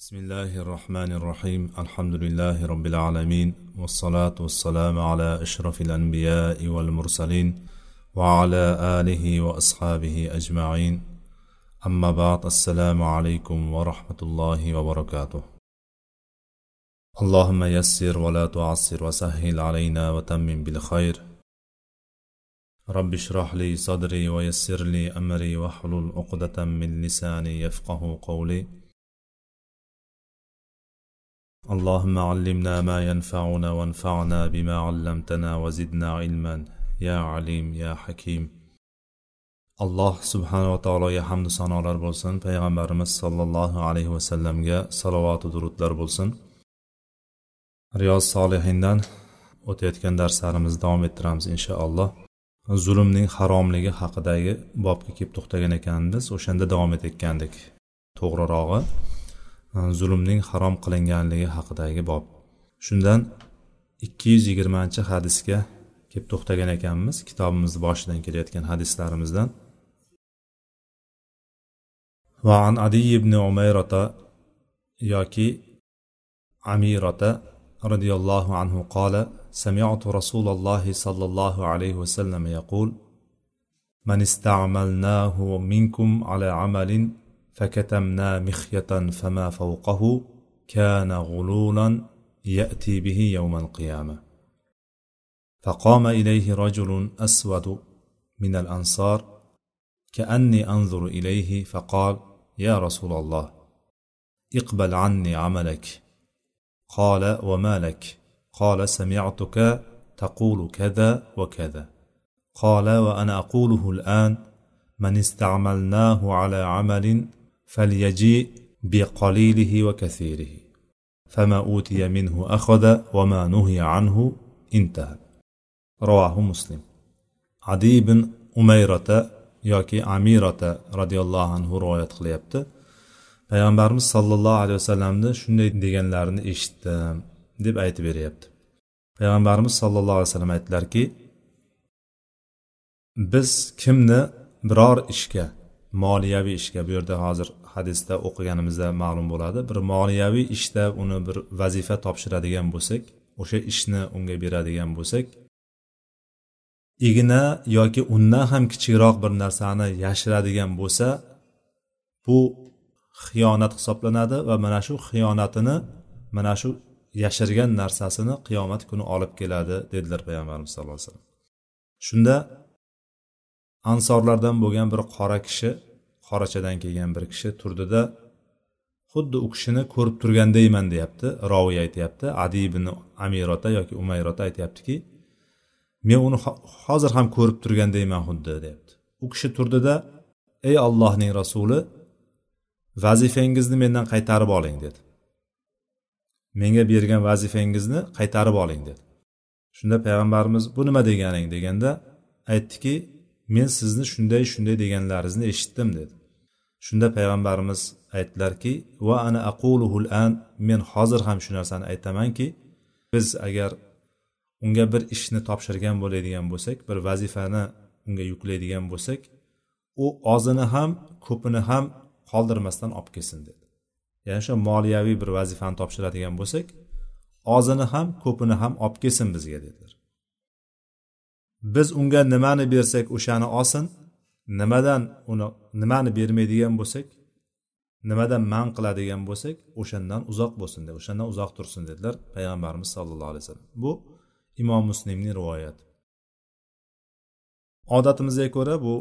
بسم الله الرحمن الرحيم الحمد لله رب العالمين والصلاة والسلام على أشرف الأنبياء والمرسلين وعلى آله وأصحابه أجمعين أما بعد السلام عليكم ورحمة الله وبركاته اللهم يسر ولا تعسر وسهل علينا وتمم بالخير رب اشرح لي صدري ويسر لي أمري واحلل عقدة من لساني يفقه قولي اللهم علمنا ما ينفعنا وانفعنا بما علمتنا وزدنا علما يا عليم يا حكيم alloh subhanava taologa hamdu sanolar bo'lsin payg'ambarimiz sollallohu alayhi vasallamga salovatu durudlar bo'lsin riyoz solihindan o'tayotgan darslarimizni davom ettiramiz inshaalloh zulmning haromligi haqidagi bobga kelib to'xtagan ekanmiz o'shanda davom etayotgandik to'g'rirog'i zulmning harom qilinganligi haqidagi bob shundan ikki yuz yigirmanchi hadisga kelib to'xtagan ekanmiz kitobimizni boshidan kelayotgan hadislarimizdan وعن عدي بن عميرة ياكي عميرة رضي الله عنه قال سمعت رسول الله صلى الله عليه وسلم يقول من استعملناه منكم على عمل فكتمنا مخية فما فوقه كان غلولا يأتي به يوم القيامة. فقام إليه رجل أسود من الأنصار كأني أنظر إليه فقال يا رسول الله اقبل عني عملك. قال وما لك؟ قال سمعتك تقول كذا وكذا. قال وأنا أقوله الآن من استعملناه على عمل فليجيء بقليله وكثيره فما أوتي منه أخذ وما نهي عنه انتهى رواه مسلم عدي بن أميرة yoki amirota roziyallohu anhu rivoyat qilyapti payg'ambarimiz sollallohu alayhi vasallamni shunday deganlarini eshitdim deb aytib beryapti payg'ambarimiz sollallohu alayhi vasallam aytdilarki biz kimni biror ishga moliyaviy ishga bu yerda hozir hadisda o'qiganimizda ma'lum bo'ladi. Bir moliyaviy ishda uni bir vazifa topshiradigan bo'lsak o'sha ishni unga beradigan bo'lsak igna yoki undan ham kichikroq bir narsani yashiradigan bo'lsa bu xiyonat hisoblanadi va mana shu xiyonatini mana shu yashirgan narsasini qiyomat kuni olib keladi dedilar payg'ambarimiz sallallohu alayhi vasallam. Shunda ansorlardan bo'lgan bir qora kishi qorachadan kelgan bir kishi turdida xuddi u kishini ko'rib turgandayman deyapti. Roviy aytyapti. Adi ibn amirota yoki umayrota aytyaptiki men uni hozir ham ko'rib turgandayman xuddi deyapti. U kishi turdida ey allohning rasuli vazifang'izni mendan qaytarib oling dedi. Menga bergan vazifangizni qaytarib oling dedi. Shunda payg'ambarimiz bu nima deganing? deganda aytdiki men sizni shunday shunday deganlaringizni eshitdim dedi. Shunda payg'ambarimiz aytdilarki va ana aquluhul an men hozir ham shu narsani aytamanki biz agar unga bir ishni topshirgan bo'ladigan bo'lsak bir vazifani unga yuklaydigan bo'lsak u ozini ham ko'pini ham qoldirmasdan olib kelsin dedi. Ya'ni shu moliyaviy bir vazifani topshiradigan bo'lsak ozini ham ko'pini ham olib kelsin bizga dedilar. Biz unga nimani bersak o'shani olsin nimadan uni nimani bermaydigan bo'lsak nimadan man qiladigan bo'lsak o'shandan uzoq bo'lsin dedi o'shandan uzoq tursin dedilar payg'ambarimiz sollallohu alayhi vasallam. Bu imom muslimning rivoyati. Odatimizga ko'ra bu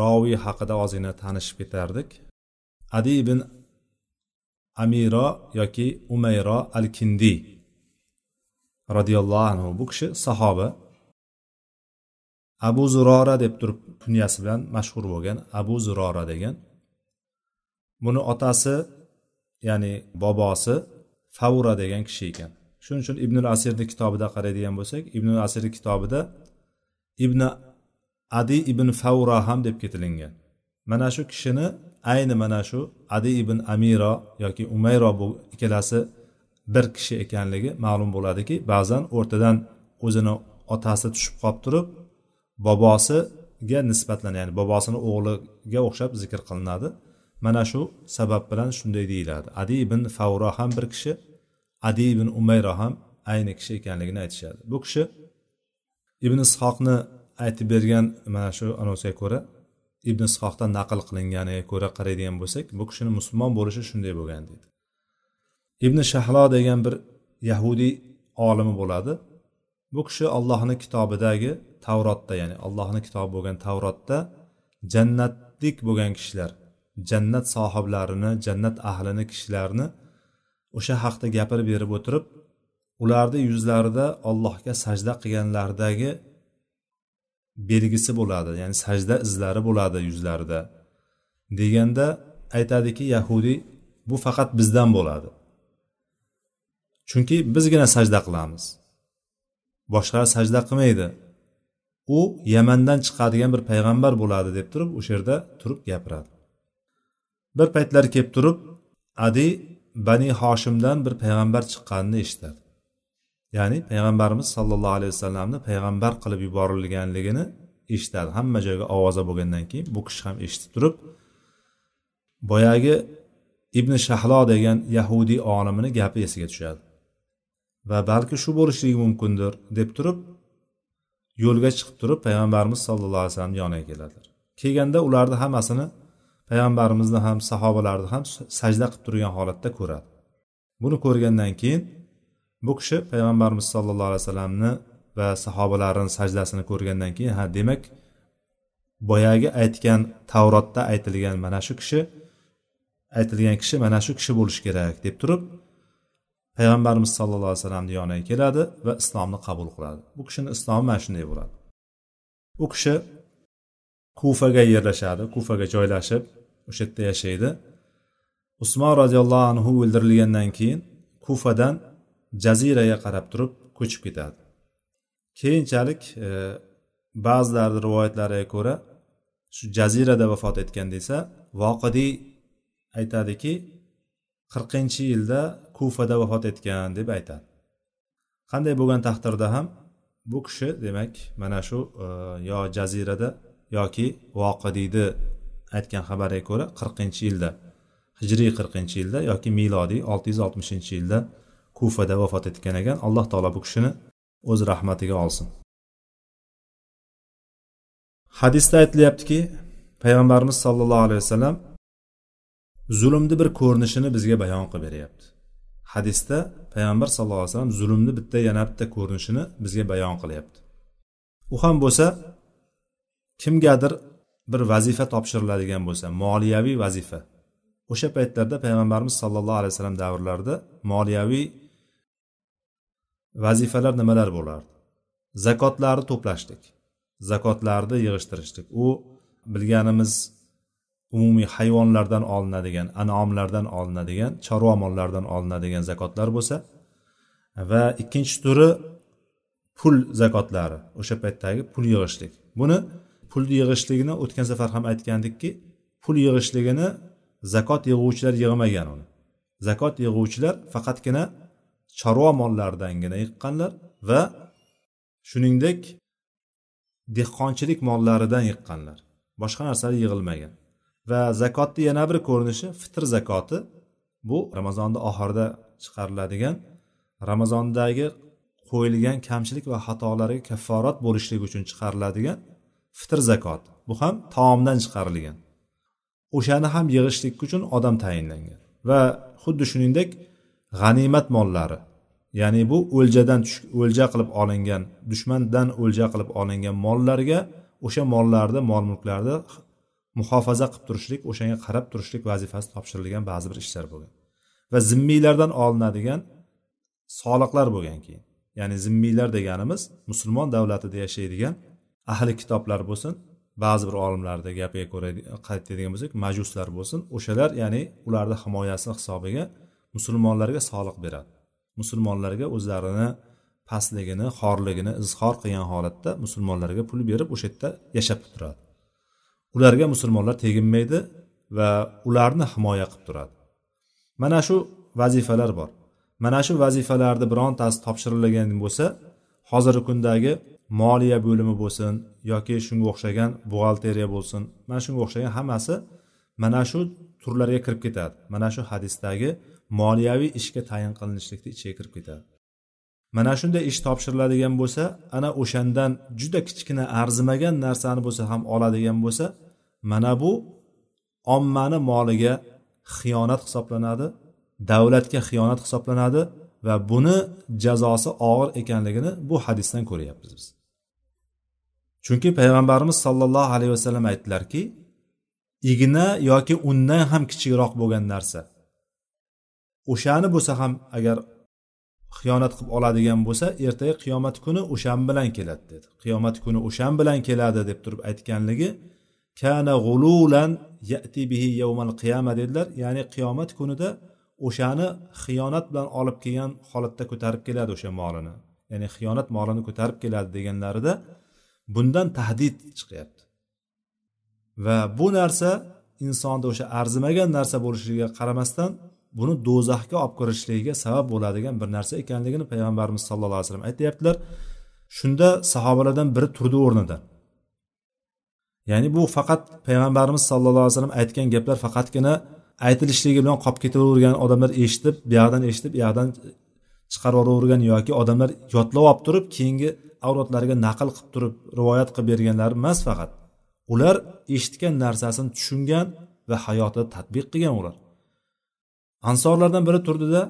roviy haqida ozgina tanishib ketardik. Adi ibn amiro yoki umayro al kindi roziyallohu anhu bu kishi sahoba. Abu zurora deb turib kunyasi bilan mashhur bo'lgan abu zurora degan buni otasi ya'ni bobosi favura degan kishi ekan. Shuning uchun ibn asirni kitobida qaraydigan bo'lsak ibn asirni kitobida ibn adi ibn favura ham deb ketilingan. Mana shu kishini ayni mana shu adi ibn amiro yoki umayro bu ikkalasi bir kishi ekanligi ma'lum bo'ladiki ba'zan o'rtadan o'zini otasi tushib qolib turib bobosiga nisbatlan ya'ni bobosini o'g'liga o'xshab zikr qilinadi. Mana shu sabab bilan shunday deyiladi. Adi ibn favro ham bir kishi adi ibn umayro ham ayni kishi ekanligini aytishadi. Bu kishi ibn ishoqni aytib bergan mana shu anosiga ko'ra ibn ishoqdan naql qilinganiga ko'ra qaraydigan bo'lsak bu kishini musulmon bo'lishi shunday bo'lgan deydi. Ibn shahlo degan bir yahudiy olimi bo'ladi. Bu kishi ollohni kitobidagi tavrotda ya'ni allohni kitobi bo'lgan tavrotda jannatlik bo'lgan kishilar jannat sohiblarini jannat ahlini kishilarni o'sha haqda gapirib berib o'tirib ularni yuzlarida allohga sajda qilganlaridagi belgisi bo'ladi ya'ni sajda izlari bo'ladi yuzlarida. Deganda aytadiki yahudiy bu faqat bizdan bo'ladi. Chunki bizgina sajda qilamiz. Boshqalar sajda qilmaydi. U yamandan chiqadigan bir payg'ambar bo'ladi deb turib o'sha yerda turib gapiradi. Bir paytlar kelib turib adi bani hoshimdan bir payg'ambar chiqqanini eshitadi. Ya'ni payg'ambarimiz sollallohu alayhi vasallamni payg'ambar qilib yuborilganligini eshitadi. Hamma joyga ovoza bo'lgandan keyin bu kishi ham eshitib turib boyagi ibn shahlo degan yahudiy olimini gapi esiga tushadi. Va balki shu bo'lishligi mumkindir deb turib yo'lga chiqib turib payg'ambarimiz sallallohu alayhi vasallam yoniga keladilar. Kelganda ularni hammasini payg'ambarimizni ham sahobalarni ham sajda qilib turgan holatda ko'radi. Buni ko'rgandan keyin bu kishi payg'ambarimiz sollallohu alayhi vasallamni va sahobalarini sajdasini ko'rgandan keyin ha demak boyagi aytgan tavrotda aytilgan mana shu kishi aytilgan kishi mana shu kishi bo'lishi kerak deb turib payg'ambarimiz sallallohu alayhi vasallamni yoniga keladi va islomni qabul qiladi. Bu kishini islomi mana shunday bo'ladi. U kishi kufaga yerlashadi kufaga joylashib o'sha yerda yashaydi. Usmon roziyallohu anhu o'ldirilgandan keyin kufadan jaziraga qarab turib ko'chib ketadi. Keyinchalik e, ba'zilarni rivoyatlariga ko'ra shu jazirada vafot etgan desa voqidiy aytadiki qirqinchi yilda kufada vafot etgan deb aytadi. Qanday bo'lgan taqdirda ham bu kishi demak mana shu e, yo jazirada yoki voqidiyni aytgan xabarga ko'ra qirqinchi yilda hijriy qirqinchi yilda yoki milodiy olti yuz oltmishinchi yilda kufada vafot etgan ekan. Alloh taolo bu kishini o'z rahmatiga olsin. Hadisda aytilyaptiki payg'ambarimiz sollallohu alayhi vasallam zulmni bir ko'rinishini bizga bayon qilib beryapti. Hadisda payg'ambar sallallohu alayhi vasallam zulmni bitta yana bitta ko'rinishini bizga bayon qilyapti. U ham bo'lsa kimgadir bir vazifa topshiriladigan bo'lsa moliyaviy vazifa. O'sha paytlarda payg'ambarimiz sollallohu alayhi vasallam davrlarida moliyaviy vazifalar nimalar bo'lardi? Zakotlarni to'plashlik zakotlarni yig'ishtirishlik u bilganimiz umumiy hayvonlardan olinadigan anomlardan olinadigan chorva mollardan olinadigan zakotlar bo'lsa va ikkinchi turi pul zakotlari o'sha paytdagi pul yig'ishlik. Buni pul yig'ishligini o'tgan safar ham aytgandikki pul yig'ishligini zakot yig'uvchilar yig'magan uni. Zakot yig'uvchilar faqatgina chorva mollaridangina yiqqanlar va shuningdek dehqonchilik mollaridan yiqqanlar. Boshqa narsalar yig'ilmagan. Va zakotni yana bir ko'rinishi fitr zakoti. Bu ramazonni oxirida chiqariladigan ramazondagi qo'yilgan kamchilik va xatolarga kafforat bo'lishlik uchun chiqariladigan fitr zakoti bu ham taomdan chiqarilgan. O'shani ham yig'ishlik uchun odam tayinlangan va xuddi shuningdek g'animat mollari ya'ni bu o'ljadan o'lja qilib olingan dushmandan o'lja qilib olingan mollarga o'sha mollarni mol mulklarni muhofaza qilib turishlik o'shanga qarab turishlik vazifasi topshirilgan ba'zi bir ishlar bo'lgan. Va zimmiylardan olinadigan soliqlar bo'lgan keyin. Ya'ni zimmiylar deganimiz musulmon davlatida yashaydigan ahli kitoblar bo'lsin ba'zi bir olimlarni gapiga ko'ra qaytadigan bo'lsak majuslar bo'lsin o'shalar ya'ni ularni himoyasi hisobiga musulmonlarga soliq beradi. Musulmonlarga o'zlarini pastligini xorligini izhor qilgan holatda musulmonlarga pul berib o'sha yerda yashab turadi. Ularga musulmonlar teginmaydi va ularni himoya qilib turadi. Mana shu vazifalar bor. Mana shu vazifalarni birontasi topshirilgan bo'lsa hozirgi kundagi moliya bo'limi bo'lsin yoki shunga o'xshagan buxgalteriya bo'lsin mana shunga o'xshagan hammasi mana shu turlarga kirib ketadi. Mana shu hadisdagi moliyaviy ishga tayin qilinishlikni ichiga kirib ketadi. Mana shunday ish topshiriladigan bo'lsa ana o'shandan juda kichkina arzimagan narsani bo'lsa ham oladigan bo'lsa mana bu ommani moliga xiyonat hisoblanadi davlatga xiyonat hisoblanadi va buni jazosi og'ir ekanligini bu hadisdan ko'ryapmiz biz. Chunki payg'ambarimiz sollallohu alayhi vasallam aytdilarki igna yoki undan ham kichikroq bo'lgan narsa o'shani bo'lsa ham agar xiyonat qilib oladigan bo'lsa ertaga qiyomat kuni o'shan bilan keladi dedi. Qiyomat kuni o'shan bilan keladi deb turib aytganligi kana g'ululan yati bihi yawmal qiyama dedilar. Ya'ni qiyomat kunida o'shani xiyonat bilan olib kelgan holatda ko'tarib keladi o'sha molini. Ya'ni xiyonat molini ko'tarib keladi deganlarida bundan tahdid chiqyapti. Va bu narsa insonda o'sha arzimagan narsa bo'lishligiga qaramasdan buni do'zaxga olib kirishligiga sabab bo'ladigan bir narsa ekanligini payg'ambarimiz sallallohu alayhi vasallam aytyaptilar. Shunda sahobalardan biri turdi o'rnidan ya'ni bu faqat payg'ambarimiz sallallohu alayhi vasallam aytgan gaplar faqatgina aytilishligi bilan qolib ketavergan odamlar eshitib bu yoqdan eshitib bu yoqdan chiqarib yuboravergan yoki odamlar yodlab olib turib keyingi avlodlariga naql qilib turib rivoyat qilib berganlari emas faqat. Ular eshitgan narsasini tushungan va hayotida tadbiq qilgan ular. Ansorlardan biri turdida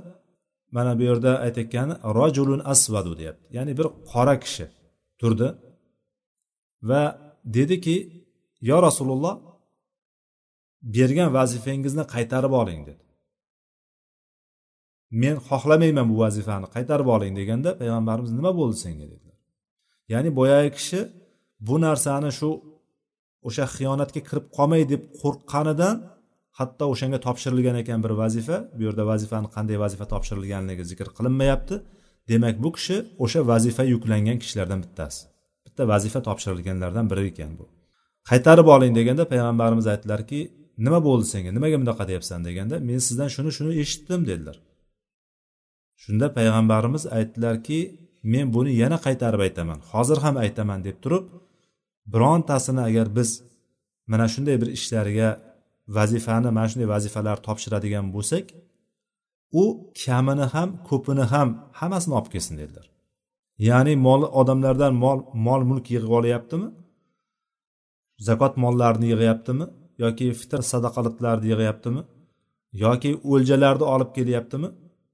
mana bu yerda aytayotgani rojulun asvadu deyapti. Ya'ni bir qora kishi turdi va dediki yo rasululloh bergan vazifangizni qaytarib oling dedi. Men xohlamayman bu vazifani qaytarib oling deganda payg'ambarimiz nima bo'ldi senga dedilar. Ya'ni boyagi kishi bu narsani shu o'sha xiyonatga kirib qolmay deb qo'rqqanidan hatto o'shanga topshirilgan ekan bir vazifa. Bu yerda vazifani qanday vazifa topshirilganligi zikr qilinmayapti. Demak bu kishi o'sha vazifa yuklangan kishilardan bittasi. Bitta vazifa topshirilganlardan biri ekan bu. Qaytarib oling deganda payg'ambarimiz aytdilarki nima bo'ldi senga? Nimaga bunaqa deyapsan? deganda men sizdan shuni shuni eshitdim dedilar. Shunda payg'ambarimiz aytdilarki men buni yana qaytarib aytaman. Hozir ham aytaman deb turib birontasini agar biz mana shunday bir ishlariga vazifani mana shunday vazifalar topshiradigan bo'lsak u kamini ham ko'pini ham hammasini olib kelsin dedilar. Ya'ni mol odamlardan mol mol mulk yig'ib olyaptimi? Zakot mollarini yig'yaptimi? Yoki fitr sadaqalatlarni yig'yaptimi? Yoki o'ljalarni olib kelyaptimi?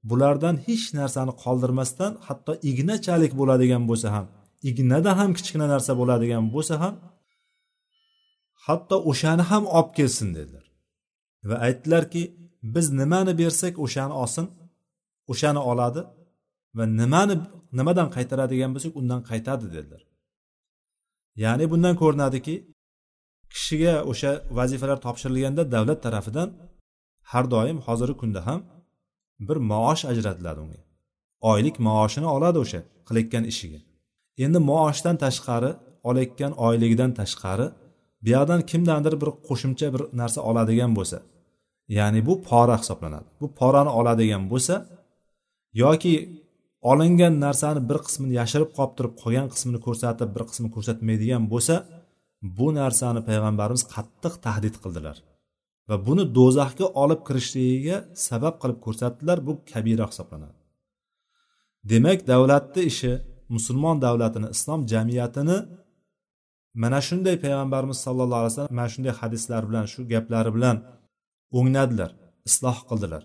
Bulardan hech narsani qoldirmasdan hatto ignachalik bo'ladigan bo'lsa ham ignada ham kichkina narsa bo'ladigan bo'lsa ham hatto o'shani ham olib kelsin dedilar. Va aytdilarki biz nimani bersak o'shani olsin o'shani oladi va nimani nimadan qaytaradigan bo'lsak undan qaytadi dedilar. Ya'ni bundan ko'rinadiki kishiga o'sha vazifalar topshirilganda davlat tarafidan har doim hozirgi kunda ham bir maosh ajratiladi unga. Oylik maoshini oladi o'sha qilayotgan ishiga. Endi maoshdan tashqari olayotgan oyligidan tashqari bu yoqdan kimdandir bir qo'shimcha bir narsa oladigan bo'lsa ya'ni bu pora hisoblanadi. Bu porani oladigan bo'lsa yoki olingan narsani bir qismini yashirib qolib turib qolgan qismini ko'rsatib bir qismini ko'rsatmaydigan bo'lsa bu narsani payg'ambarimiz qattiq tahdid qildilar va buni do'zaxga olib kirishligiga sabab qilib ko'rsatdilar bu kabira hisoblanadi. Demak davlatni ishi musulmon davlatini islom jamiyatini mana shunday payg'ambarimiz sallallohu alayhi vasallam mana shunday hadislar bilan shu gaplari bilan o'ngnadilar isloh qildilar.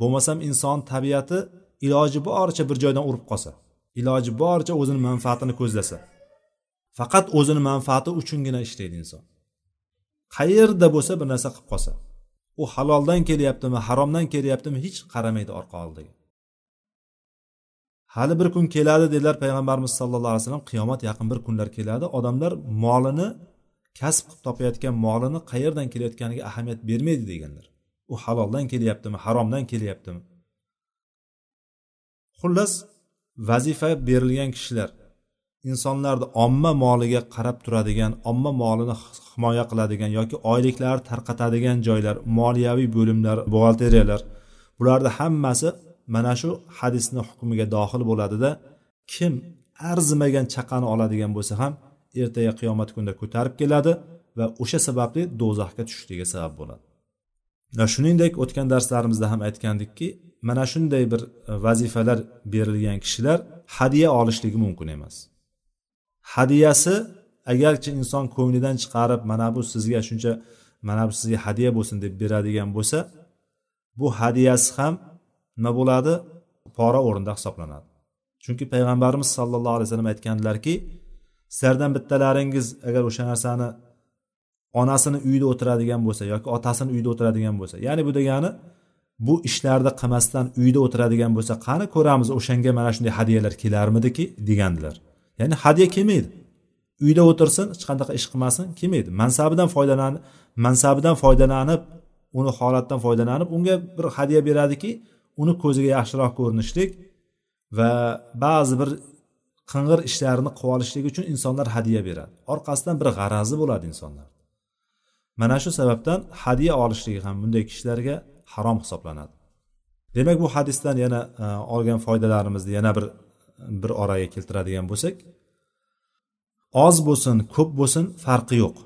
Bo'lmasam inson tabiati iloji boricha bir joydan urib qolsa iloji boricha o'zini manfaatini ko'zlasa faqat o'zini manfaati uchungina ishlaydi inson. Qayerda bo'lsa bir narsa qilib qolsa u haloldan kelyaptimi haromdan kelyaptimi hech qaramaydi orqa oldiga. Hali bir kun keladi dedilar payg'ambarimiz sallallohu alayhi vasallam qiyomat yaqin bir kunlar keladi. Odamlar molini kasb qilib topayotgan molini qayerdan kelayotganiga ahamiyat bermaydi deganlar. U haloldan kelyaptimi haromdan kelyaptimi? Xullas vazifa berilgan kishilar insonlarni omma moliga qarab turadigan omma molini himoya qiladigan yoki oyliklarni tarqatadigan joylar moliyaviy bo'limlar buxgalteriyalar bularni hammasi mana shu hadisni hukmiga dohil bo'ladida kim arzimagan chaqani oladigan bo'lsa ham ertaga qiyomat kunida ko'tarib keladi va o'sha sababli do'zaxga tushishligiga sabab bo'ladi. Shuningdek o'tgan darslarimizda ham aytgandikki mana shunday bir e, vazifalar berilgan kishilar hadya olishligi mumkin emas. Hadyasi agarchi inson ko'nglidan chiqarib mana bu sizga shuncha mana bu sizga hadya bo'lsin deb beradigan bo'lsa bu hadyasi ham nima bo'ladi? Pora o'rinda hisoblanadi. Chunki payg'ambarimiz sollallohu alayhi vasallam aytganlarki sizlardan bittalaringiz agar o'sha narsani onasini uyida o'tiradigan bo'lsa yoki otasini uyida o'tiradigan bo'lsa ya'ni bu degani bu ishlarni qilmasdan uyda o'tiradigan bo'lsa qani ko'ramiz o'shanga mana shunday hadyalar kelarmidiki degandilar. Ya'ni hadya kelmaydi. Uyda o'tirsin hech qanaqa ish qilmasin kelmaydi. Mansabidan foydalanib mansabidan foydalanib uni holatdan foydalanib unga bir hadya beradiki uni ko'ziga yaxshiroq ko'rinishlik va ba'zi bir qing'ir ishlarini qilib olishlik uchun insonlar hadya beradi. Orqasidan bir g'arazi bo'ladi insonlar. Mana shu sababdan hadya olishligi ham bunday kishilarga harom hisoblanadi. Demak bu hadisdan yana e, olgan foydalarimizni yana bir bir oraga keltiradigan bo'lsak oz bo'lsin ko'p bo'lsin farqi yo'q.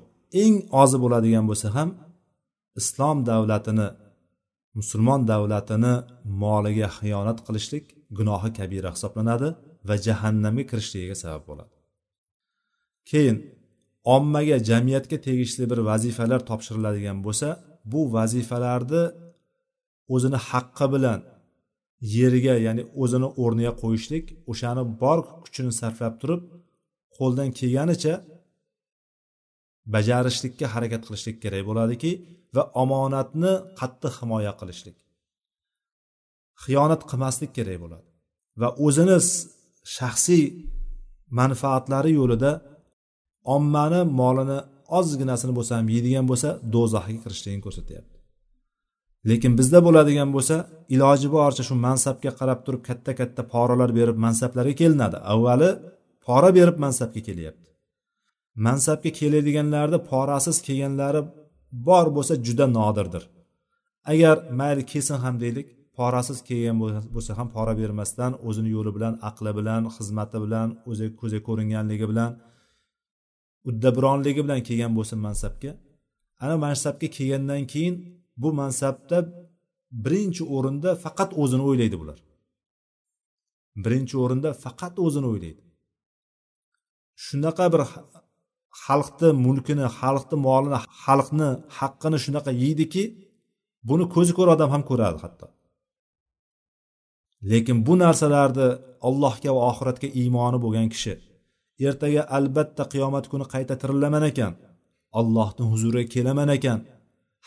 Eng ozi bo'ladigan bo'lsa ham islom davlatini musulmon davlatini moliga xiyonat qilishlik gunohi kabira hisoblanadi va jahannamga kirishligiga sabab bo'ladi. Keyin ommaga jamiyatga tegishli bir vazifalar topshiriladigan bo'lsa bu vazifalarni o'zini haqqi bilan yeriga ya'ni o'zini o'rniga qo'yishlik o'shani bor kuchini sarflab turib qo'ldan kelganicha bajarishlikka harakat qilishlik kerak bo'ladiki va omonatni qattiq himoya qilishlik. Xiyonat qilmaslik kerak bo'ladi va o'zini shaxsiy manfaatlari yo'lida ommani molini ozginasini bo'lsa ham yeydigan bo'lsa do'zaxga kirishligini ko'rsatyapti. Lekin bizda bo'ladigan bo'lsa iloji boricha shu mansabga qarab turib katta katta poralar berib mansablarga kelinadi. Avvali pora berib mansabga kelyapti. Mansabga keladiganlarni porasiz kelganlari bor bo'lsa juda nodirdir. Agar mayli kelsin ham deylik porasiz kelgan bo'lsa ham pora bermasdan o'zini yo'li bilan aqli bilan xizmati bilan o'zi ko'zga ko'ringanligi bilan uddaburonligi bilan kelgan bo'lsin mansabga. Ana mansabga kelgandan keyin bu mansabda birinchi o'rinda faqat o'zini o'ylaydi bular. Birinchi o'rinda faqat o'zini o'ylaydi. Shunaqa bir xalqni mulkini xalqni molini xalqni haqqini shunaqa yeydiki buni ko'zi ko'r odam ham ko'radi hatto. Lekin bu narsalarni allohga va oxiratga iymoni bo'lgan kishi ertaga albatta qiyomat kuni qayta tirilaman ekan allohni huzuriga kelaman ekan.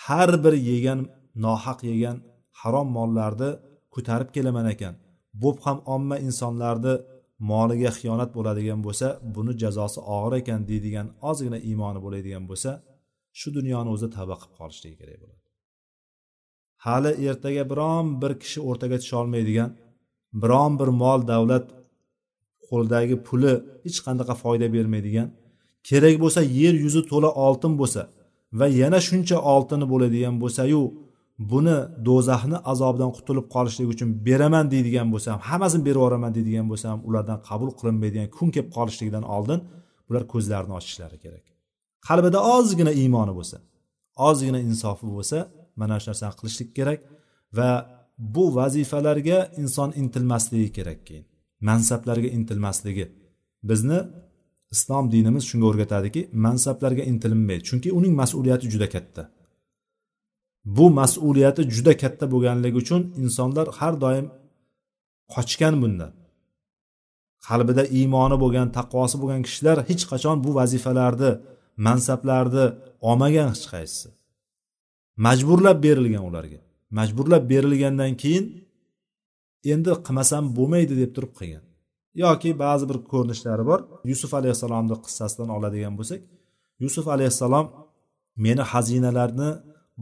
Har bir yegan nohaq yegan harom mollarni ko'tarib kelaman ekan. Bo'p ham omma insonlarni moliga xiyonat bo'ladigan bo'lsa buni jazosi og'ir ekan deydigan ozgina iymoni bo'ladigan bo'lsa shu dunyoni o'zi tavba qilib qolishligi kerak bo'ladi. Hali ertaga biron bir kishi o'rtaga tusha olmaydigan biron bir mol davlat qo'lidagi puli hech qanaqa foyda bermaydigan kerak bo'lsa yer yuzi to'la oltin bo'lsa va yana shuncha oltini bo'ladigan bo'lsayu buni do'zaxni azobidan qutulib qolishlik uchun beraman deydigan bo'lsam hammasini berib yuboraman deydigan bo'lsam ulardan qabul qilinmaydigan kun kelib qolishligidan oldin bular ko'zlarini ochishlari kerak. Qalbida ozgina iymoni bo'lsa ozgina insofi bo'lsa mana shu narsani qilishlik kerak va bu vazifalarga inson intilmasligi kerak keyin mansablarga intilmasligi. Bizni islom dinimiz shunga o'rgatadiki mansablarga intilinmaydi chunki uning mas'uliyati juda katta. Bu mas'uliyati juda katta bo'lganligi uchun insonlar har doim qochgan bundan. Qalbida iymoni bo'lgan taqvosi bo'lgan kishilar hech qachon bu vazifalarni mansablarni olmagan hech qaysisi. Majburlab berilgan ularga. Majburlab berilgandan keyin endi qilmasam bo'lmaydi deb turib qilgan. Yoki ba'zi bir ko'rinishlari bor. Yusuf alayhissalomni qissasidan oladigan bo'lsak yusuf alayhissalom meni xazinalarni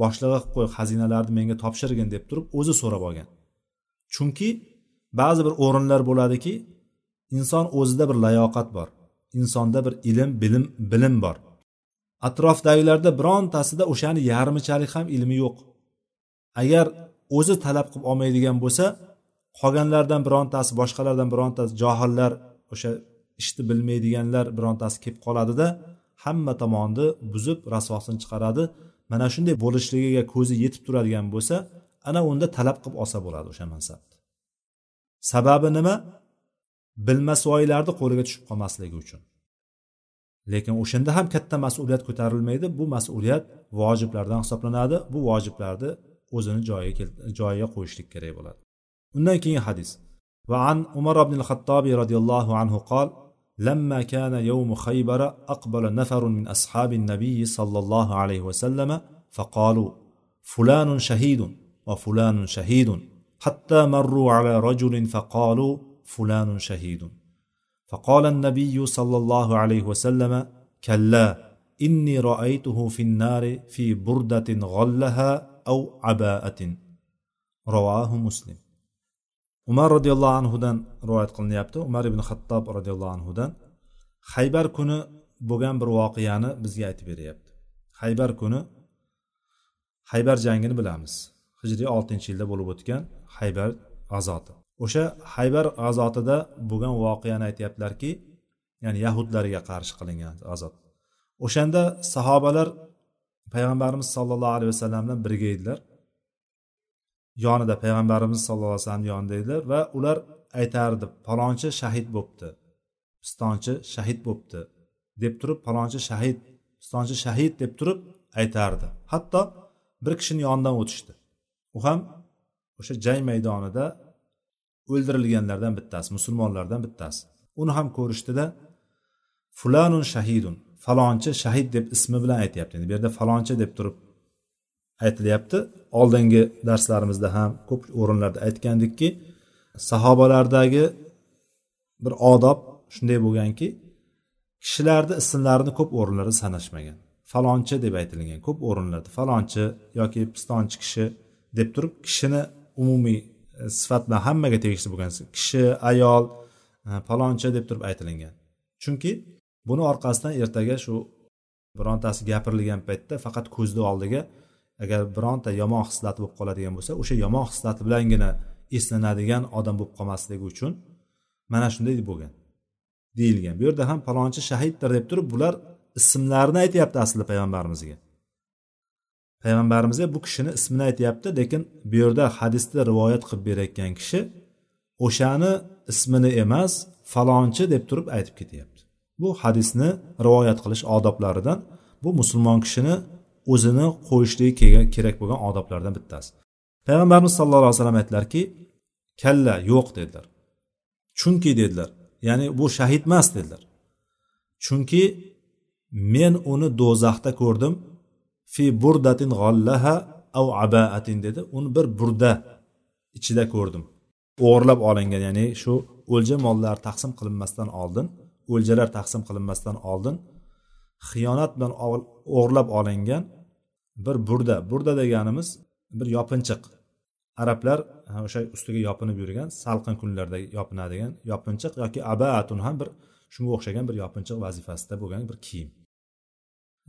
boshlig'i qilib qo'y xazinalarni menga topshirgin deb turib o'zi so'rab olgan. Chunki ba'zi bir o'rinlar bo'ladiki inson o'zida bir layoqat bor insonda bir ilm bilim bilim bor. Atrofdagilarda birontasida o'shani yarmichalik ham ilmi yo'q. Agar o'zi talab qilib olmaydigan bo'lsa qolganlardan birontasi boshqalardan birontasi johillar o'sha ishni bilmaydiganlar birontasi kelib qoladida hamma tomonni buzib rasvosini chiqaradi. Mana shunday bo'lishligiga ko'zi yetib turadigan bo'lsa ana unda talab qilib olsa bo'ladi o'sha mansabni sababi nima? Bilmasvoylarni qo'liga tushib qolmasligi uchun. Lekin o'shanda ham katta mas'uliyat ko'tarilmaydi. Bu mas'uliyat vojiblardan hisoblanadi. Bu vojiblarni o'zini joyiga joyiga qo'yishlik kerak bo'ladi. Undan keyin hadis. Va an umar ibn xattobiy roziyallohu anhu qol لما كان يوم خيبر أقبل نفر من أصحاب النبي صلى الله عليه وسلم فقالوا فلان شهيد وفلان شهيد. حتى مروا على رجل فقالوا فلان شهيد. فقال النبي صلى الله عليه وسلم كلا إني رأيته في النار في بردة غلها أو عباءة. رواه مسلم. Umar roziyallohu anhudan rivoyat qilinyapti. Umar ibn xattob roziyallohu anhudan haybar kuni bo'lgan bir voqeani bizga aytib beryapti. Haybar kuni haybar jangini bilamiz. Hijriy oltinchi yilda bo'lib o'tgan haybar g'azoti o'sha haybar g'azotida bo'lgan voqeani aytyaptilarki ya'ni yahudlarga qarshi qilingan g'azot o'shanda sahobalar payg'ambarimiz sollallohu alayhi vasallam bilan birga edilar. Yonida payg'ambarimiz sallallohu alayhi vasallam yonida edilar va ular aytardi palonchi shahid bo'libdi pistonchi shahid bo'libdi deb turib palonchi shahid pistonchi shahid deb turib aytardi. Hatto bir kishini yonidan o'tishdi. U ham o'sha jang maydonida o'ldirilganlardan bittasi musulmonlardan bittasi. Uni ham ko'rishdida fulanun shahidun falonchi shahid deb ismi bilan aytyapti. Endi bu yerda falonchi deb turib aytilyapti. Oldingi darslarimizda ham ko'p o'rinlarda aytgandikki sahobalardagi bir odob shunday bo'lganki kishilarni ismlarini ko'p o'rinlarda sanashmagan. Falonchi deb aytilgan ko'p o'rinlarda falonchi yoki pistonchi kishi deb turib kishini umumiy e, sifat bilan hammaga tegishli bo'lgan kishi ayol e, falonchi deb turib aytilingan. Chunki buni orqasidan ertaga shu birontasi gapirilgan paytda faqat ko'zni oldiga agar bironta yomon hislat bo'lib qoladigan bo'lsa o'sha yomon hislat bilangina eslanadigan odam bo'lib qolmasligi uchun mana shunday bo'lgan. Deyilgan. Bu yerda ham palonchi shahiddir deb turib bular ismlarini aytyapti aslida payg'ambarimizga. Payg'ambarimizga bu kishini ismini aytyapti lekin bu yerda hadisda rivoyat qilib berayotgan kishi o'shani ismini emas falonchi deb turib aytib ketyapti. Bu hadisni rivoyat qilish odoblaridan bu musulmon kishini o'zini qo'yishligi kerak bo'lgan odoblardan bittasi. Payg'ambarimiz sallallohu alayhi vasallam aytdilarki kalla yo'q dedilar. Chunki dedilar. Ya'ni bu shahid emas dedilar. Chunki men uni do'zaxda ko'rdim fi burdatin g'allaha av abaatin dedi. Uni bir burda ichida ko'rdim. O'g'irlab olingan ya'ni shu o'lja mollar taqsim qilinmasdan oldin o'ljalar taqsim qilinmasdan oldin xiyonat bilan o'g'irlab olingan bir burda. Burda deganimiz bir yopinchiq. Arablar o'sha ustiga yopinib yurgan salqin kunlarda yopinadigan yopinchiq yoki abaatun ham bir shunga o'xshagan bir yopinchiq vazifasida bo'lgan bir kiyim.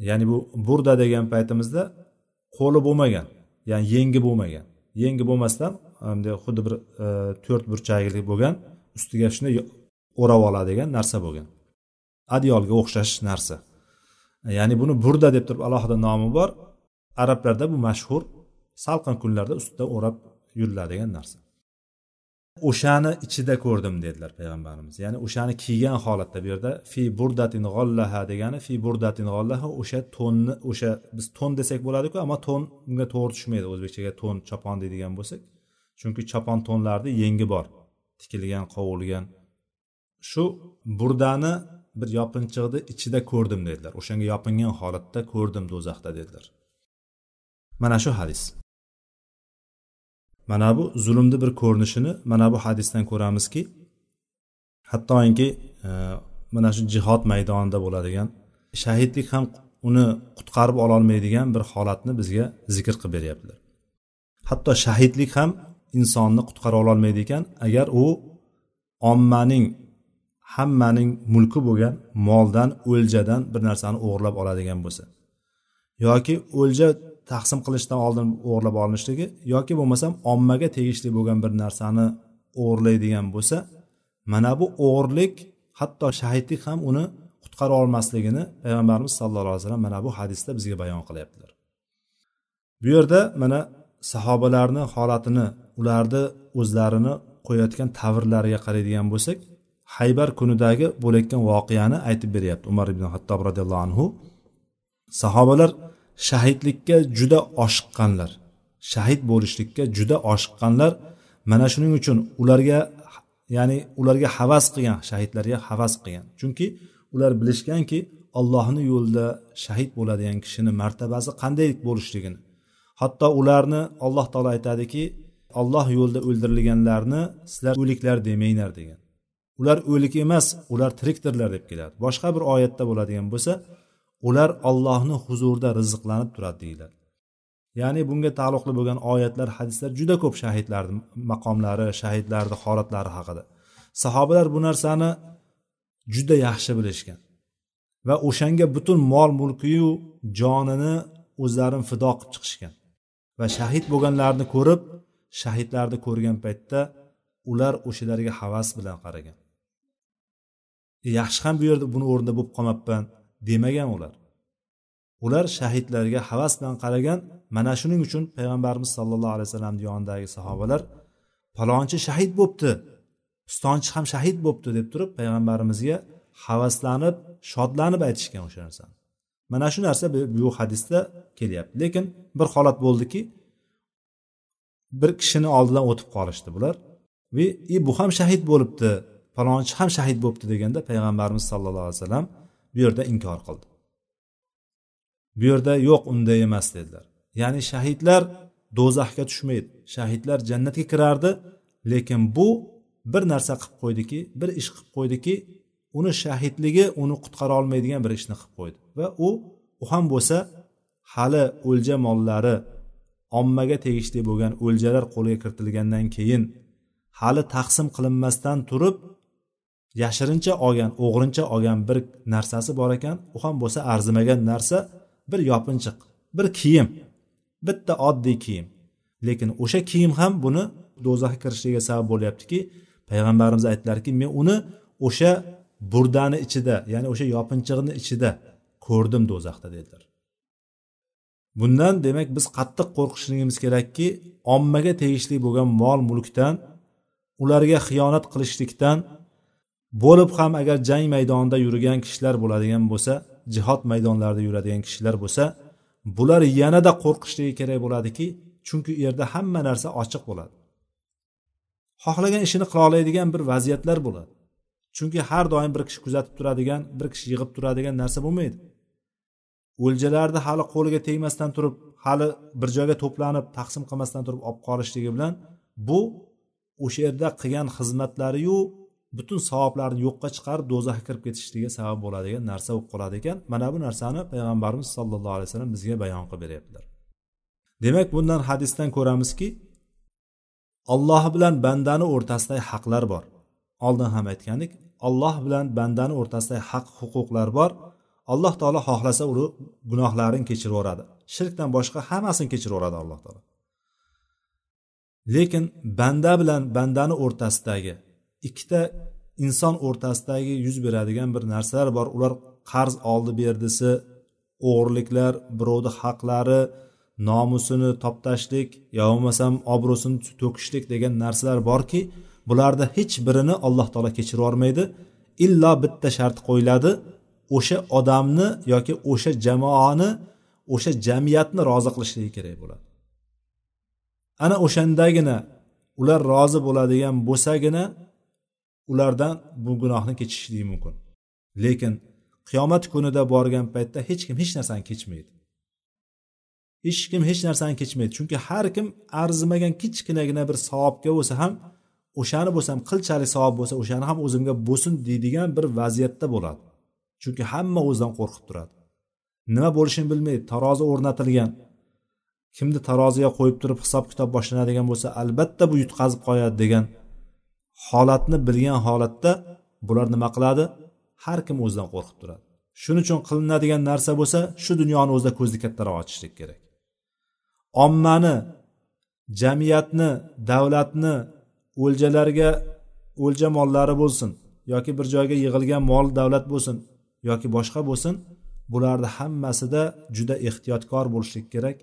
Ya'ni bu burda degan paytimizda qo'li bo'lmagan ya'ni yengi bo'lmagan. Yengi bo'lmasdan bunday xuddi bir e, to'rt burchakli bo'lgan ustiga shunday o'rab oladigan narsa bo'lgan. Adyolga o'xshash narsa. Ya'ni buni burda deb turib alohida nomi bor. Arablarda bu mashhur salqin kunlarda ustida o'rab yuriladigan narsa. O'shani ichida ko'rdim dedilar payg'ambarimiz. Ya'ni o'shani kiygan holatda bu yerda fi burdatin g'ollaha degani fi burdatin g'ollaha o'sha to'nni o'sha biz to'n desak bo'ladiku ammo to'n bunga to'g'ri tushmaydi o'zbekchaga to'n chopon deydigan bo'lsak. Chunki chopon to'nlarni yengi bor tikilgan qovurilgan. Shu burdani bir yopinchiqni ichida ko'rdim dedilar. O'shanga yopingan holatda ko'rdim do'zaxda dedilar. Mana shu hadis. Mana bu zulmni bir ko'rinishini mana bu hadisdan ko'ramizki hattoki e, mana shu jihod maydonida bo'ladigan shahidlik ham uni qutqarib ololmaydigan bir holatni bizga zikr qilib beryaptilar. Hatto shahidlik ham insonni qutqara ololmaydi ekan agar u ommaning hammaning mulki bo'lgan moldan o'ljadan bir narsani o'g'irlab oladigan bo'lsa. Yoki o'lja taqsim qilishdan oldin o'g'irlab olinishligi yoki bo'lmasam ommaga tegishli bo'lgan bir narsani o'g'irlaydigan bo'lsa mana bu o'g'irlik hatto shahidlik ham uni qutqara olmasligini payg'ambarimiz sallallohu alayhi vasallam mana bu hadisda bizga bayon qilyaptilar. Bu yerda mana sahobalarni holatini ularni o'zlarini qo'yayotgan tavrlariga qaraydigan bo'lsak haybar kunidagi bo'layotgan voqeani aytib beryapti umar ibn hattob roziyallohu anhu. Sahobalar shahidlikka juda oshiqqanlar shahid bo'lishlikka juda oshiqqanlar. Mana shuning uchun ularga ya'ni ularga havas qilgan shahidlarga havas qilgan. Chunki ular bilishganki allohni yo'lida shahid bo'ladigan kishini martabasi qanday bo'lishligini hatto ularni alloh taolo aytadiki alloh yo'lida o'ldirilganlarni sizlar o'liklar demanglar degan. Ular o'lik emas ular tirikdirlar deb keladi. Boshqa bir oyatda bo'ladigan bo'lsa ular ollohni huzurida rizqlanib turadi deyiladi. Ya'ni bunga taalluqli bo'lgan oyatlar hadislar juda ko'p shahidlarni maqomlari shahidlarni holatlari haqida. Sahobalar bu narsani juda yaxshi bilishgan va o'shanga butun mol mulkiyu jonini o'zlarini fido qilib chiqishgan va shahid bo'lganlarni ko'rib shahidlarni ko'rgan paytda ular o'shalarga havas bilan qaragan. Yaxshi ham bu yerda buni o'rnida bo'lib qolmabman demagan ular. Ular shahidlarga havas bilan qaragan mana shuning uchun payg'ambarimiz sollallohu alayhi vasallamni yonidagi sahobalar palonchi shahid bo'libdi pistonchi ham shahid bo'libdi deb turib payg'ambarimizga havaslanib shodlanib aytishgan o'sha narsani. Mana shu narsa bu hadisda kelyapti. Lekin bir holat bo'ldiki bir kishini oldidan o'tib qolishdi bular. Va e bu ham shahid bo'libdi falonchi ham shahid bo'libdi deganda payg'ambarimiz sallallohu alayhi vasallam bu yerda inkor qildi. Bu yerda yo'q unday emas dedilar. Ya'ni shahidlar do'zaxga tushmaydi. Shahidlar jannatga kirardi lekin bu bir narsa qilib qo'ydiki bir ish qilib qo'ydiki uni shahidligi uni qutqara olmaydigan bir ishni qilib qo'ydi va u u ham bo'lsa hali o'lja mollari ommaga tegishli bo'lgan o'ljalar qo'lga kiritilgandan keyin hali taqsim qilinmasdan turib yashirincha olgan o'g'rincha olgan bir narsasi bor ekan. U ham bo'lsa arzimagan narsa bir yopinchiq bir kiyim bitta oddiy kiyim. Lekin o'sha kiyim ham buni do'zaxga kirishligiga sabab bo'lyaptiki payg'ambarimiz aytdilarki men uni o'sha burdani ichida ya'ni o'sha yopinchig'ini ichida ko'rdim do'zaxda dedilar. Bundan demak biz qattiq qo'rqishligimiz kerakki ommaga tegishli bo'lgan mol mulkdan ularga xiyonat qilishlikdan bo'lib ham agar jang maydonida yurgan kishilar bo'ladigan bo'lsa jihod maydonlarida yuradigan kishilar bo'lsa bular yanada qo'rqishligi kerak bo'ladiki chunki u yerda hamma narsa ochiq bo'ladi. Xohlagan ishini qila oladigan bir vaziyatlar bo'ladi. Chunki har doim bir kishi kuzatib turadigan bir kishi yig'ib turadigan narsa bo'lmaydi. O'ljalarni hali qo'liga tegmasdan turib hali bir joyga to'planib taqsim qilmasdan turib olib qolishligi bilan bu o'sha yerda qilgan xizmatlariyu butun savoblarni yo'qqa chiqarib do'zaxga kirib ketishligiga sabab bo'ladigan narsa bo'lib qoladi ekan. Mana bu narsani payg'ambarimiz sollallohu alayhi vasallam bizga bayon qilib beryaptilar. Demak bundan hadisdan ko'ramizki olloh bilan bandani o'rtasidagi haqlar bor. Oldin ham aytgandik olloh bilan bandani o'rtasidagi haq huquqlar bor. Alloh taolo xohlasa uni gunohlarini kechirib yuboradi. Shirkdan boshqa hammasini kechirib yuboradi alloh taolo. Lekin banda bilan bandani o'rtasidagi ikkita inson o'rtasidagi yuz beradigan bir narsalar bor. Ular qarz oldi berdisi o'g'irliklar birovni haqlari nomusini toptashlik yo bo'lmasam obro'sini to'kishlik degan narsalar borki bularni hech birini alloh taolo kechirib yubormaydi. Illo bitta shart qo'yiladi o'sha odamni yoki o'sha jamoani o'sha jamiyatni rozi qilishligi kerak bo'ladi. Ana o'shandagina ular rozi bo'ladigan bo'lsagina ulardan bu gunohni kechishligi mumkin. Lekin qiyomat kunida borgan paytda hech kim hech narsani kechmaydi. Hech kim hech narsani kechmaydi. Chunki har kim arzimagan kichkinagina bir savobga bo'lsa ham o'shani bo'lsam qilchalik savob bo'lsa o'shani ham o'zimga bo'lsin deydigan bir vaziyatda bo'ladi. Chunki hamma o'zidan qo'rqib turadi. Nima bo'lishini bilmaydi tarozi o'rnatilgan kimni taroziga qo'yib turib hisob kitob boshlanadigan bo'lsa albatta bu yutqazib qo'yadi degan holatni bilgan holatda bular nima qiladi? Har kim o'zidan qo'rqib turadi. Shuning uchun qilinadigan narsa bo'lsa shu dunyoni o'zida ko'zni kattaroq ochishlik kerak. Ommani jamiyatni davlatni o'ljalarga o'lja mollari bo'lsin yoki bir joyga yig'ilgan mol davlat bo'lsin yoki boshqa bo'lsin bularni hammasida juda ehtiyotkor bo'lishlik kerak.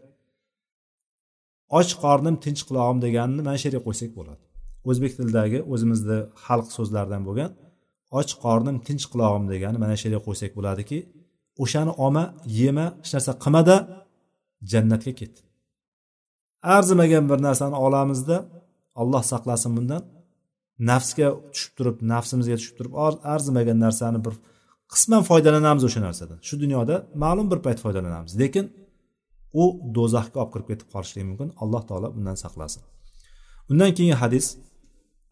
Och qornim tinch qulog'im deganini mana shu yerga qo'ysak bo'ladi. O'zbek tilidagi o'zimizni xalq so'zlaridan bo'lgan och qornim tinch qulog'im degani mana shu yerga qo'ysak bo'ladiki o'shani olma yema hech narsa qilmada jannatga ket arzimagan bir narsani olamizda olloh saqlasin bundan. Nafsga tushib turib nafsimizga tushib turib arzimagan narsani bir qisman foydalanamiz o'sha narsadan. Shu dunyoda ma'lum bir payt foydalanamiz lekin u do'zaxga olib kirib ketib qolishligi mumkin. Alloh taolo bundan saqlasin. Undan keyingi hadis.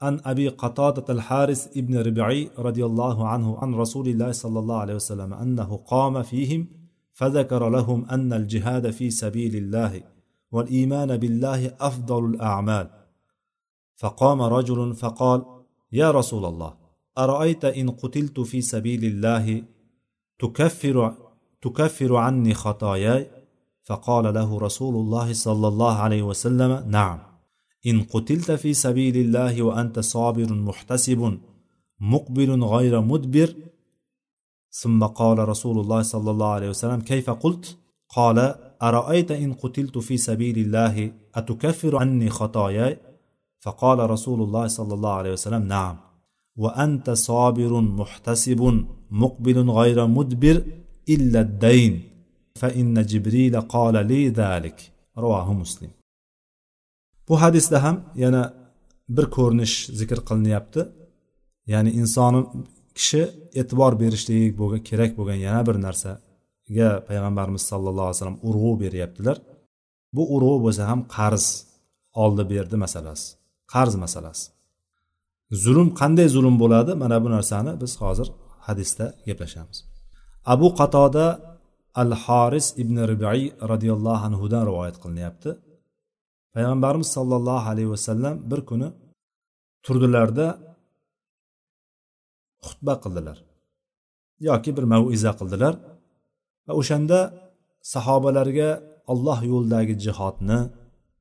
عن أبي قتادة الحارث ابن ربعي رضي الله عنه عن رسول الله صلى الله عليه وسلم أنه قام فيهم فذكر لهم أن الجهاد في سبيل الله والإيمان بالله أفضل الأعمال. فقام رجل فقال يا رسول الله أرأيت إن قتلت في سبيل الله تكفر تكفر عني خطاياي؟ فقال له رسول الله صلى الله عليه وسلم نعم. إن قتلت في سبيل الله وأنت صابر محتسب مقبل غير مدبر. ثم قال رسول الله صلى الله عليه وسلم كيف قلت؟ قال أرأيت إن قتلت في سبيل الله أتكفر عني خطاياي؟ فقال رسول الله صلى الله عليه وسلم نعم. وأنت صابر محتسب مقبل غير مدبر إلا الدين فإن جبريل قال لي ذلك. رواه مسلم. Bu hadisda ham yana bir ko'rinish zikr qilinyapti. Ya'ni inson kishi e'tibor berishligi bo'lgan kerak bo'lgan yana bir narsaga payg'ambarimiz sallallohu alayhi vasallam urg'u beryaptilar. Bu urg'u bo'lsa ham qarz oldi berdi masalasi qarz masalasi. Zulm qanday zulm bo'ladi? Mana bu narsani biz hozir hadisda gaplashamiz. Abu qatoda al horis ibn ribiy roziyallohu anhudan rivoyat qilinyapti. Payg'ambarimiz sollallohu alayhi vasallam bir kuni turdilarda xutba qildilar yoki bir maviza qildilar va o'shanda sahobalarga olloh yo'lidagi jihodni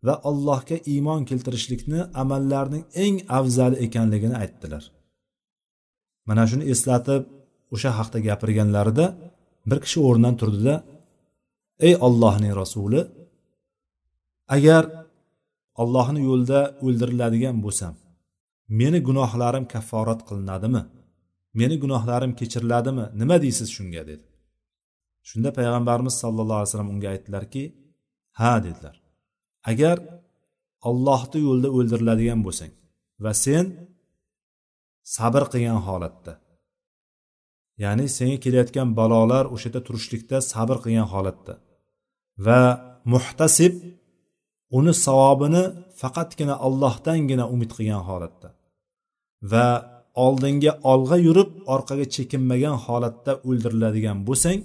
va allohga iymon keltirishlikni amallarning eng afzali ekanligini aytdilar. Mana shuni eslatib o'sha haqda gapirganlarida bir kishi o'rnidan turdida ey ollohning rasuli agar allohni yo'lida o'ldiriladigan bo'lsam meni gunohlarim kafforat qilinadimi? Meni gunohlarim kechiriladimi? Nima deysiz shunga? dedi. Shunda payg'ambarimiz sallallohu alayhi vasallam unga aytdilarki ha dedilar agar ollohni yo'lida o'ldiriladigan bo'lsang va sen sabr qilgan holatda ya'ni senga kelayotgan balolar o'sha yerda turishlikda sabr qilgan holatda va muhtasib uni savobini faqatgina allohdangina umid qilgan holatda va oldinga olg'a yurib orqaga chekinmagan holatda o'ldiriladigan bo'lsang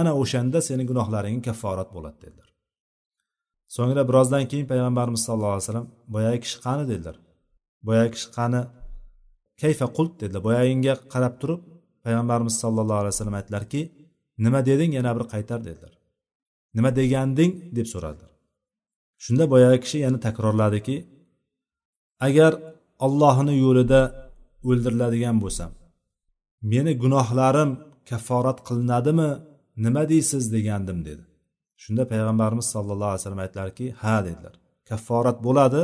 ana o'shanda seni gunohlaring kafforat bo'ladi dedilar. So'ngra birozdan keyin payg'ambarimiz sallallohu alayhi vasallam boyagi kishi qani? dedilar. Boyagi kishi qani? Kayfa qult? dedilar. Boyaginga qarab turib payg'ambarimiz sallallohu alayhi vasallam aytdilarki nima deding yana bir qaytar dedilar. Nima deganding? deb so'radilar. Shunda boyagi kishi yana takrorladiki agar ollohni yo'lida o'ldiriladigan bo'lsam meni gunohlarim kafforat qilinadimi nima deysiz degandim dedi. Shunda payg'ambarimiz sallallohu alayhi vasallam aytdilarki ha dedilar kafforat bo'ladi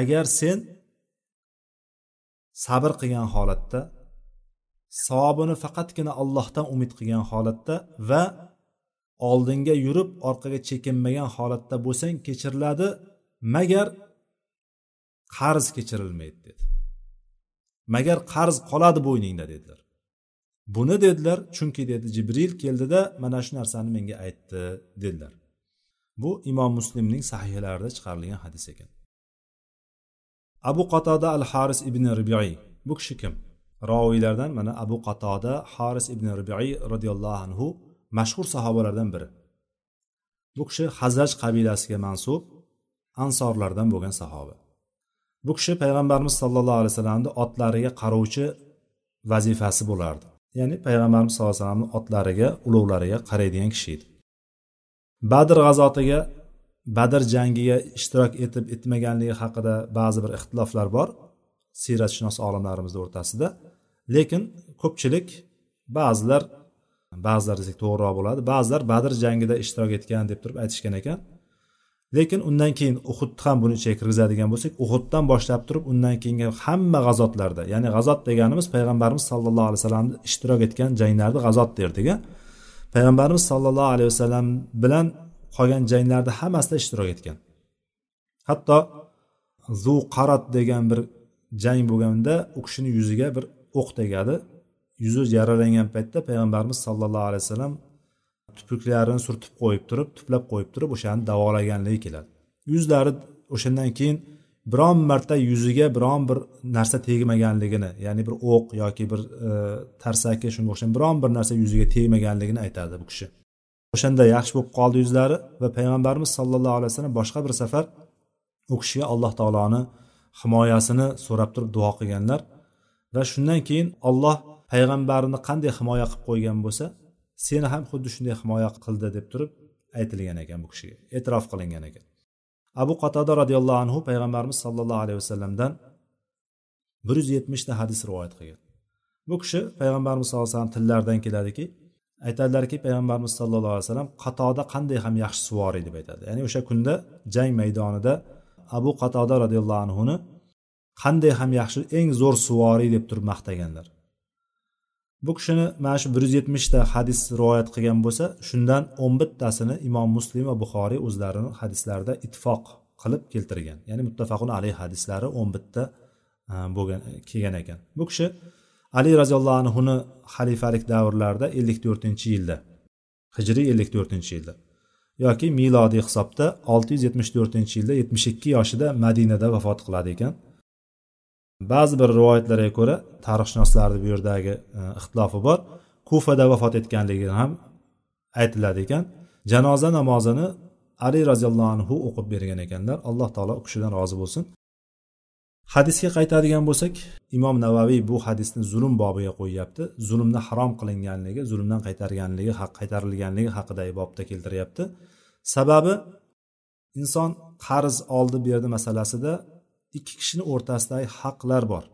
agar sen sabr qilgan holatda savobini faqatgina allohdan umid qilgan holatda va oldinga yurib orqaga chekinmagan holatda bo'lsang kechiriladi. Magar qarz kechirilmaydi dedi. Magar qarz qoladi bo'yningda dedilar. Buni dedilar chunki dedi jibril keldida mana shu narsani menga aytdi dedilar. Bu imom muslimning sahihlarida chiqarilgan hadis ekan. Abu qatoda al haris ibn ribiy bu kishi kim? Roviylardan mana abu qatoda haris ibn ribiy roziyallohu anhu mashhur sahobalardan biri. Bu kishi hazraj qabilasiga mansub ansorlardan bo'lgan sahoba. Bu kishi payg'ambarimiz sollallohu alayhi vasallamni otlariga qarovchi vazifasi bo'lardi. Ya'ni payg'ambarimiz sallallohu alayhi vasallamni otlariga ulovlariga qaraydigan kishi edi. Badr g'azotiga badr jangiga ishtirok etib etmaganligi haqida ba'zi bir ixtiloflar bor siyratshunos olimlarimizni o'rtasida. Lekin ko'pchilik ba'zilar ba'zilar desak to'g'riroq bo'ladi. Ba'zilar badr jangida ishtirok etgan deb turib aytishgan ekan. Lekin undan keyin uhudni ham buni ichiga kirgizadigan bo'lsak uhuddan boshlab turib undan keyingi hamma g'azotlarda ya'ni g'azot deganimiz payg'ambarimiz sallallohu alayhi vasallamni ishtirok etgan janglarni g'azot derdik payg'ambarimiz sollallohu alayhi vasallam bilan qolgan janglarda hammasida ishtirok etgan. Hatto zu qarat degan bir jang bo'lganda u kishini yuziga bir o'q tegadi. Yuzi yaralangan paytda payg'ambarimiz sollallohu alayhi vasallam tupuklarini surtib qo'yib turib tuplab qo'yib turib o'shani davolaganligi keladi. Yuzlari o'shandan keyin biron marta yuziga biron bir narsa tegmaganligini ya'ni bir o'q yoki bir e, tarsaki shunga o'xshagan biron bir narsa yuziga tegmaganligini aytadi bu kishi. O'shanda yaxshi bo'lib qoldi yuzlari va payg'ambarimiz sollallohu alayhi vasallam boshqa bir safar u kishiga alloh taoloni himoyasini so'rab turib duo qilganlar va shundan keyin olloh payg'ambarini qanday himoya qilib qo'ygan bo'lsa seni ham xuddi shunday himoya qildi deb turib aytilgan ekan bu kishiga e'tirof qilingan ekan. Abu qatoda roziyallohu anhu payg'ambarimiz sollallohu alayhi vasallamdan bir yuz yetmishta hadis rivoyat qilgan. Bu kishi payg'ambarimiz sallallohu alayhi vasallam tillaridan keladiki aytadilarki payg'ambarimiz sallallohu alayhi vasallam qatoda qanday ham yaxshi suvoriy deb aytadi. Ya'ni o'sha kunda jang maydonida abu qatoda roziyallohu anhuni qanday ham yaxshi eng zo'r suvoriy deb turib maqtaganlar. Bu kishini mana shu bir yuz yetmishta hadis rivoyat qilgan bo'lsa shundan o'n bittasini imom muslim va buxoriy o'zlarini hadislarida ittifoq qilib keltirgan. Ya'ni muttafaqun alayhi hadislari o'n bitta e, bo'lgan e, kelgan ekan. Bu kishi ali roziyallohu anhuni xalifalik davrlarida ellik to'rtinchi yilda hijriy ellik to'rtinchi yilda yoki milodiy hisobda olti yuz yetmish to'rtinchi yilda yetmish ikki yoshida madinada vafot qiladi ekan. Ba'zi bir rivoyatlarga ko'ra tarixshunoslarni bu yerdagi e, ixtilofi bor. Kufada vafot etganligi ham aytiladi ekan. Janoza namozini ali roziyallohu anhu o'qib bergan ekanlar. Alloh taolo u kishidan rozi bo'lsin. Hadisga qaytadigan bo'lsak imom navaviy bu hadisni zulm bobiga qo'yyapti. Zulmni harom qilinganligi zulmdan qaytarganligi qaytarilganligi haqidagi bobda keltiryapti. Sababi inson qarz oldi berdi masalasida ikki kishini o'rtasidagi haqlar bor.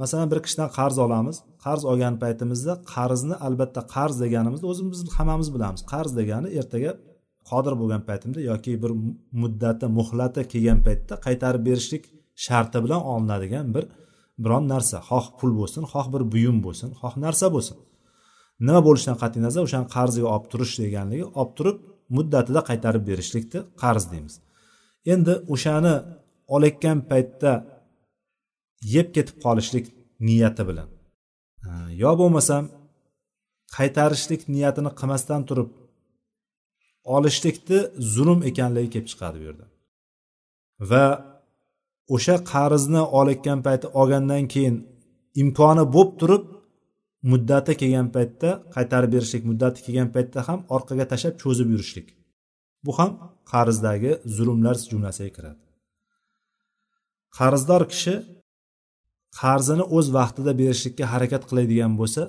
Masalan bir kishidan qarz olamiz. Qarz olgan paytimizda qarzni albatta qarz deganimizda o'zimiz hammamiz bilamiz. Qarz degani ertaga qodir bo'lgan paytimda yoki bir muddati muhlati kelgan paytda qaytarib berishlik sharti bilan olinadigan bir biron narsa. Xoh pul bo'lsin xoh bir buyum bo'lsin xoh narsa bo'lsin. Nima bo'lishidan qat'iy nazar o'shani qarziga olib turish deganligi olib turib muddatida qaytarib berishlikni qarz deymiz. Endi o'shani olayotgan paytda yeb ketib qolishlik niyati bilan. Yo bo'lmasam qaytarishlik niyatini qilmasdan turib olishlikni zulm ekanligi kelib chiqadi bu yerda. Va o'sha qarzni olayotgan payti olgandan keyin imkoni bo'lib turib muddati kelgan paytda qaytarib berishlik muddati kelgan paytda ham orqaga tashlab cho'zib yurishlik. Bu ham qarzdagi zulmlar jumlasiga kiradi. Qarzdor kishi qarzini o'z vaqtida berishlikka harakat qiladigan bo'lsa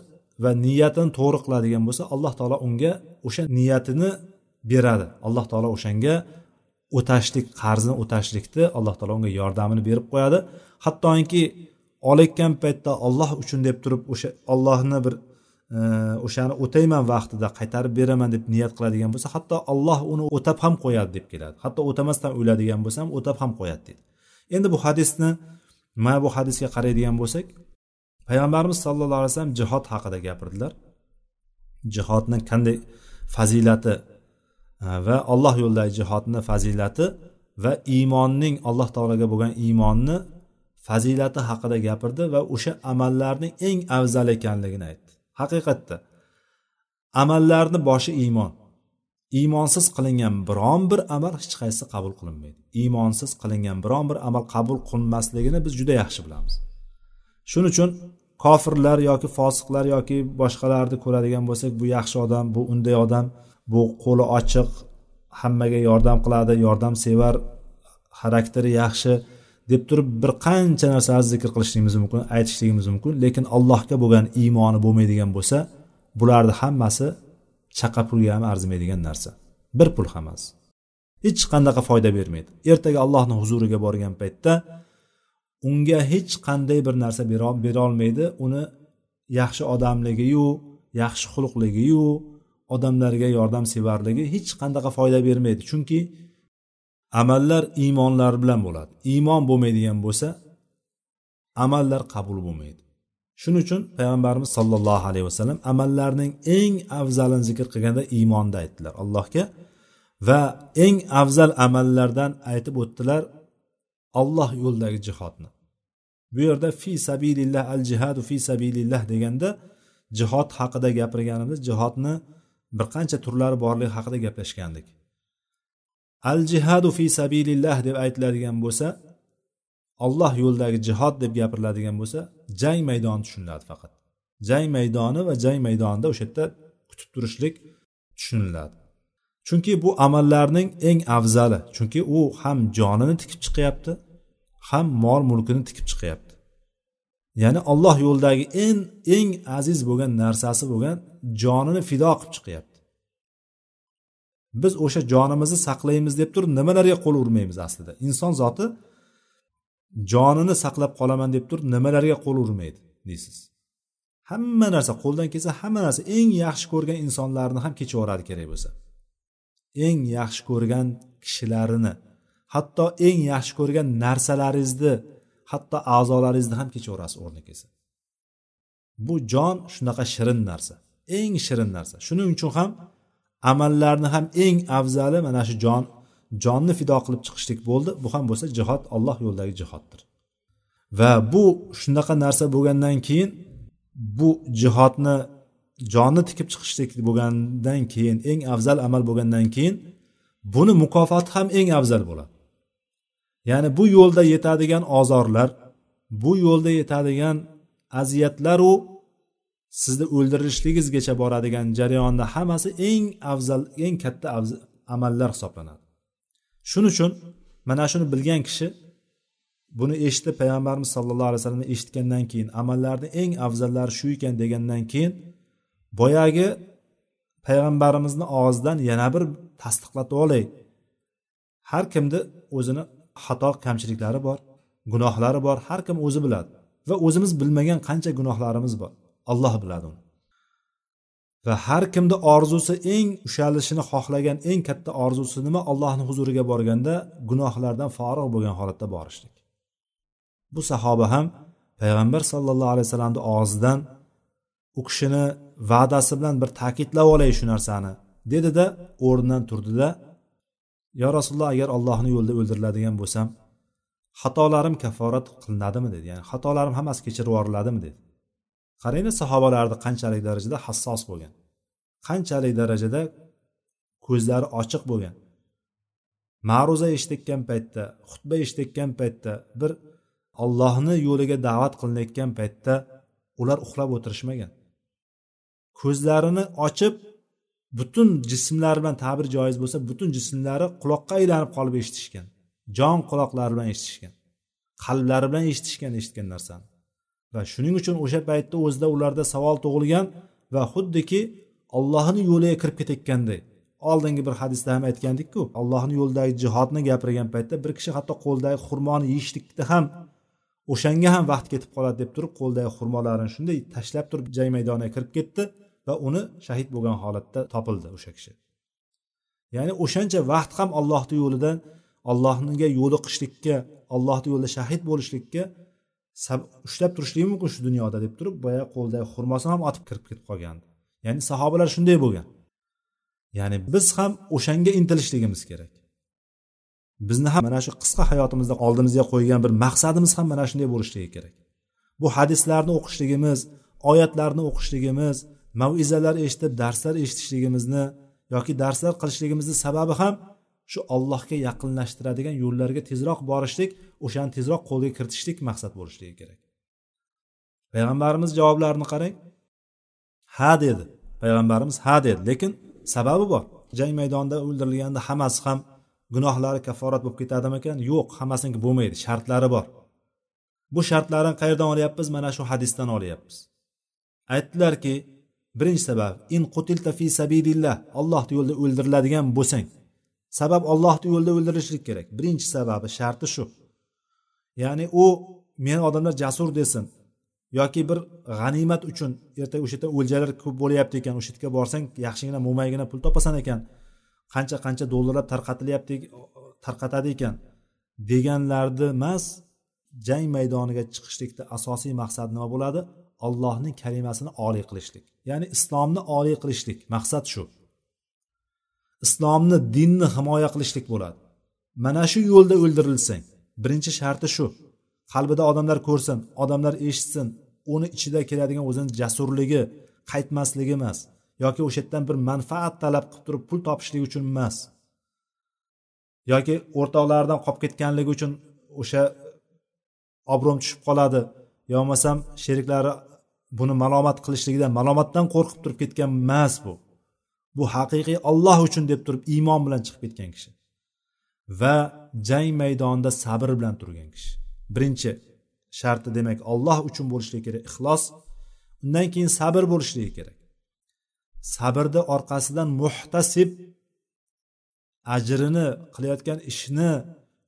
va niyatini to'g'ri qiladigan bo'lsa alloh taolo unga o'sha niyatini beradi. Alloh taolo o'shanga o'tashlik qarzni o'tashlikni alloh taolo unga yordamini berib qo'yadi. Hattoki olayotgan paytda olloh uchun deb turib o'sha ollohni bir e, o'shani o'tayman vaqtida qaytarib beraman deb niyat qiladigan bo'lsa hatto olloh uni o'tab ham qo'yadi deb keladi. Hatto o'tamasdan o'ladigan bo'lsa ham o'tab ham qo'yadi deydi endi bu hadisni mana bu hadisga qaraydigan bo'lsak payg'ambarimiz sallallohu alayhi vasallam jihod haqida gapirdilar. Jihodni qanday fazilati e, va alloh yo'lidagi jihodni fazilati va iymonning alloh taologa bo'lgan iymonni fazilati haqida gapirdi va o'sha amallarning eng afzal ekanligini aytdi. Haqiqatda amallarni boshi iymon. Iymonsiz qilingan biron bir amal hech qaysi qabul qilinmaydi. Iymonsiz qilingan biron bir amal qabul qilinmasligini biz juda yaxshi bilamiz. Shuning uchun kofirlar yoki fosiqlar yoki boshqalarni ko'radigan bo'lsak bu yaxshi odam bu unday odam bu qo'li ochiq hammaga yordam qiladi yordam sevar xarakteri yaxshi deb turib bir qancha narsalarni zikr qilishligimiz mumkin aytishligimiz mumkin. Lekin allohga bo'lgan iymoni bo'lmaydigan bo'lsa bularni hammasi chaqa pulga ham arzimaydigan narsa. Bir pul ham emas. Hech qanaqa foyda bermaydi. Ertaga allohni huzuriga borgan paytda unga hech qanday bir narsa berolmaydi uni yaxshi odamligiyu yaxshi xulqligiyu odamlarga yordamsevarligi hech qanaqa foyda bermaydi. Chunki amallar iymonlar bilan bo'ladi. Iymon bo'lmaydigan bo'lsa amallar qabul bo'lmaydi. Shuning uchun payg'ambarimiz sollallohu alayhi vasallam amallarning eng afzalini zikr qilganda iymonni aytdilar. Allohga va eng afzal amallardan aytib o'tdilar olloh yo'lidagi jihodni. Bu yerda fi sabilillah al jihadu fi sabilillah deganda jihod haqida gapirganimiz jihodni bir qancha turlari borligi haqida gaplashgandik. Al jihadu fi sabilillah deb aytiladigan bo'lsa olloh yo'lidagi jihod deb gapiriladigan bo'lsa jang maydoni tushuniladi faqat. Jang maydoni va jang maydonida o'sha yerda kutib turishlik tushuniladi. Chunki bu amallarning eng afzali chunki u ham jonini tikib chiqyapti ham mol mulkini tikib chiqyapti. Ya'ni olloh yo'lidagi eng eng aziz bo'lgan narsasi bo'lgan jonini fido qilib chiqyapti. Biz o'sha jonimizni saqlaymiz deb turib nimalarga qo'l urmaymiz aslida? Inson zoti jonini saqlab qolaman deb turib nimalarga qo'l urmaydi deysiz. Hamma narsa qo'ldan kelsa hamma narsa eng yaxshi ko'rgan insonlarni ham kechib yuboradi kerak bo'lsa. Eng yaxshi ko'rgan kishilarini hatto eng yaxshi ko'rgan narsalaringizni hatto a'zolaringizni ham kechib yuborasiz o'rni kelsa. Bu jon shunaqa shirin narsa eng shirin narsa. Shuning uchun ham amallarni ham eng afzali mana shu jon jonni fido qilib chiqishlik bo'ldi. Bu ham bo'lsa jihod alloh yo'lidagi jihoddir. Va bu shunaqa narsa bo'lgandan keyin bu jihodni jonni tikib chiqishlik bo'lgandan keyin eng afzal amal bo'lgandan keyin buni mukofoti ham eng afzal bo'ladi. Ya'ni bu yo'lda yetadigan ozorlar bu yo'lda yetadigan aziyatlaru sizni o'ldirishligingizgacha boradigan jarayonda hammasi eng afzal eng katta amallar hisoblanadi. Shuning uchun mana shuni bilgan kishi buni eshitib payg'ambarimiz sallallohu alayhi vasallam eshitgandan keyin amallarni eng afzallari shu ekan degandan keyin boyagi payg'ambarimizni og'zidan yana bir tasdiqlatib olay. Har kimni o'zini xato kamchiliklari bor gunohlari bor har kim o'zi biladi va o'zimiz bilmagan qancha gunohlarimiz bor. Alloh biladi uni. Va har kimni orzusi eng ushalishini xohlagan eng katta orzusi nima? Allohni huzuriga borganda gunohlardan forig' bo'lgan holatda borishlik. Bu sahoba ham payg'ambar sallallohu alayhi vasallamni og'zidan u kishini va'dasi bilan bir ta'kidlab olay shu narsani dedida o'rnidan turdida yo rasululloh agar allohni yo'lida o'ldiriladigan bo'lsam xatolarim kafforat qilinadimi? dedi. Ya'ni xatolarim hammasi kechirib yuboriladimi dedi. Qaranglar sahobalarni qanchalik darajada hassos bo'lgan? Qanchalik darajada ko'zlari ochiq bo'lgan? Ma'ruza eshitayotgan paytda xutba eshitayotgan paytda bir ollohni yo'liga da'vat qilinayotgan paytda ular uxlab o'tirishmagan. Ko'zlarini ochib butun jismlari bilan ta'bir joiz bo'lsa butun jismlari quloqqa aylanib qolib eshitishgan jon quloqlari bilan eshitishgan qalblari bilan eshitishgan eshitgan narsani. Va shuning uchun o'sha paytda o'zida ularda savol tug'ilgan va xuddiki allohni yo'liga kirib ketayotganday. Oldingi bir hadisda ham aytgandikku allohni yo'lidagi jihodni gapirgan paytda bir kishi hatto qo'lidagi xurmoni yeyishlikda ham o'shanga ham vaqt ketib qoladi deb turib qo'lidagi xurmolarini shunday tashlab turib jang maydoniga kirib ketdi va uni shahid bo'lgan holatda topildi o'sha kishi. Ya'ni o'shancha vaqt ham allohni yo'lidan allohga yo'liqishlikka allohni yo'lida shahid bo'lishlikka ushlab turishligi mumkin shu dunyoda deb turib boya qo'lidagi xurmosini ham otib kirib ketib qolgan ya'ni sahobalar shunday bo'lgan. Ya'ni biz ham o'shanga intilishligimiz kerak. Bizni ham mana shu qisqa hayotimizda oldimizga qo'ygan bir maqsadimiz ham mana shunday bo'lishligi kerak. Bu hadislarni o'qishligimiz oyatlarni o'qishligimiz mavizalar eshitib darslar eshitishligimizni yoki darslar qilishligimizni sababi ham shu allohga yaqinlashtiradigan yo'llarga tezroq borishlik o'shani tezroq qo'lga kiritishlik maqsad bo'lishligi kerak. Payg'ambarimiz javoblarini qarang. Ha dedi. Payg'ambarimiz ha dedi. Lekin sababi bor. Jang maydonida o'ldirilganda hammasi ham gunohlari kafforat bo'lib ketadimikan? Yo'q hammasiniki bo'lmaydi. Shartlari bor. Bu shartlarni qayerdan olyapmiz? Mana shu hadisdan olyapmiz. Aytdilarki birinchi sabab in qutilta fi sabilillah alloh yo'lida o'ldiriladigan bo'lsang. Sabab ollohni yo'lida o'ldirishlik kerak. Birinchi sababi sharti shu. Ya'ni u meni odamlar jasur desin yoki bir g'animat uchun ertaga o'sha yerda o'ljalar ko'p bo'lyapti ekan o'sha yerga borsang yaxshigina mo'maygina pul topasan ekan qancha qancha dollarlab tarqatilyapti tarqatadi ekan deganlarni emas jang maydoniga chiqishlikda asosiy maqsad nima bo'ladi? Allohning kalimasini oliy qilishlik. Ya'ni islomni oliy qilishlik. Maqsad shu. Islomni dinni himoya qilishlik bo'ladi. Mana shu yo'lda o'ldirilsang birinchi sharti shu. Qalbida odamlar ko'rsin odamlar eshitsin uni ichida keladigan o'zini jasurligi qaytmasligi emas yoki o'sha yerdan bir manfaat talab qilib turib pul topishlik uchun emas. Yoki o'rtoqlaridan qolib ketganligi uchun o'sha obro'm tushib qoladi yo bo'lmasam sheriklari buni malomat qilishligidan malomatdan qo'rqib turib ketgan emas bu. Bu haqiqiy olloh uchun deb turib iymon bilan chiqib ketgan kishi va jang maydonida sabr bilan turgan kishi. Birinchi sharti demak olloh uchun bo'lishligi kerak ixlos. Undan keyin sabr bo'lishligi kerak. Sabrni orqasidan muhtasib ajrini qilayotgan ishni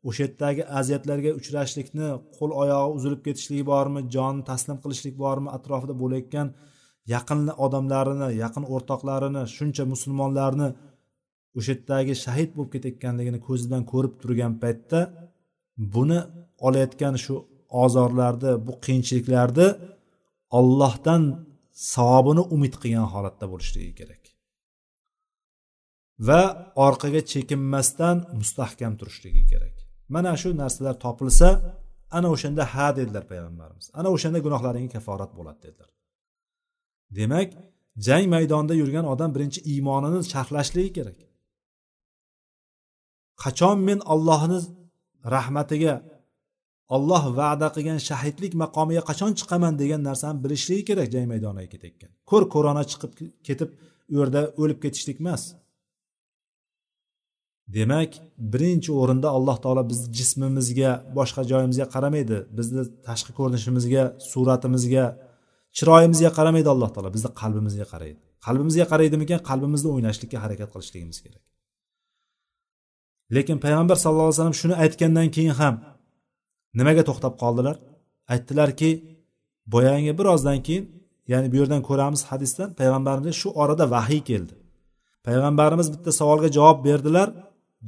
o'sha yerdagi aziyatlarga uchrashlikni qo'l oyog'i uzilib ketishligi bormi jonni taslim qilishlik bormi atrofida bo'layotgan yaqin odamlarini yaqin o'rtoqlarini shuncha musulmonlarni o'sha yerdagi shahid bo'lib ketayotganligini ko'zidan ko'rib turgan paytda buni olayotgan shu ozorlarni bu qiyinchiliklarni ollohdan savobini umid qilgan holatda bo'lishligi kerak. Va orqaga chekinmasdan mustahkam turishligi kerak. Mana shu narsalar topilsa ana o'shanda ha dedilar payg'ambarimiz. Ana o'shanda gunohlaringga kaforat bo'ladi dedilar. Demak jang maydonida yurgan odam birinchi iymonini sharhlashligi kerak. Qachon men ollohni rahmatiga olloh va'da qilgan shahidlik maqomiga qachon chiqaman degan narsani bilishligi kerak jang maydoniga ketayotgan. Ko'r ko'rona chiqib ketib u yerda o'lib ketishlik emas. Demak birinchi o'rinda alloh taolo bizni jismimizga boshqa joyimizga qaramaydi. Bizni tashqi ko'rinishimizga suratimizga chiroyimizga qaramaydi alloh taolo bizni qalbimizga qaraydi. Qalbimizga qaraydimikan qalbimizni o'ynashlikka harakat qilishligimiz kerak. Lekin payg'ambar sallallohu alayhi vasallam shuni aytgandan keyin ham nimaga to'xtab qoldilar? Aytdilarki boyagi birozdan keyin ya'ni bu yerdan ko'ramiz hadisdan payg'ambarimizga shu orada vahiy keldi. Payg'ambarimiz bitta savolga javob berdilar.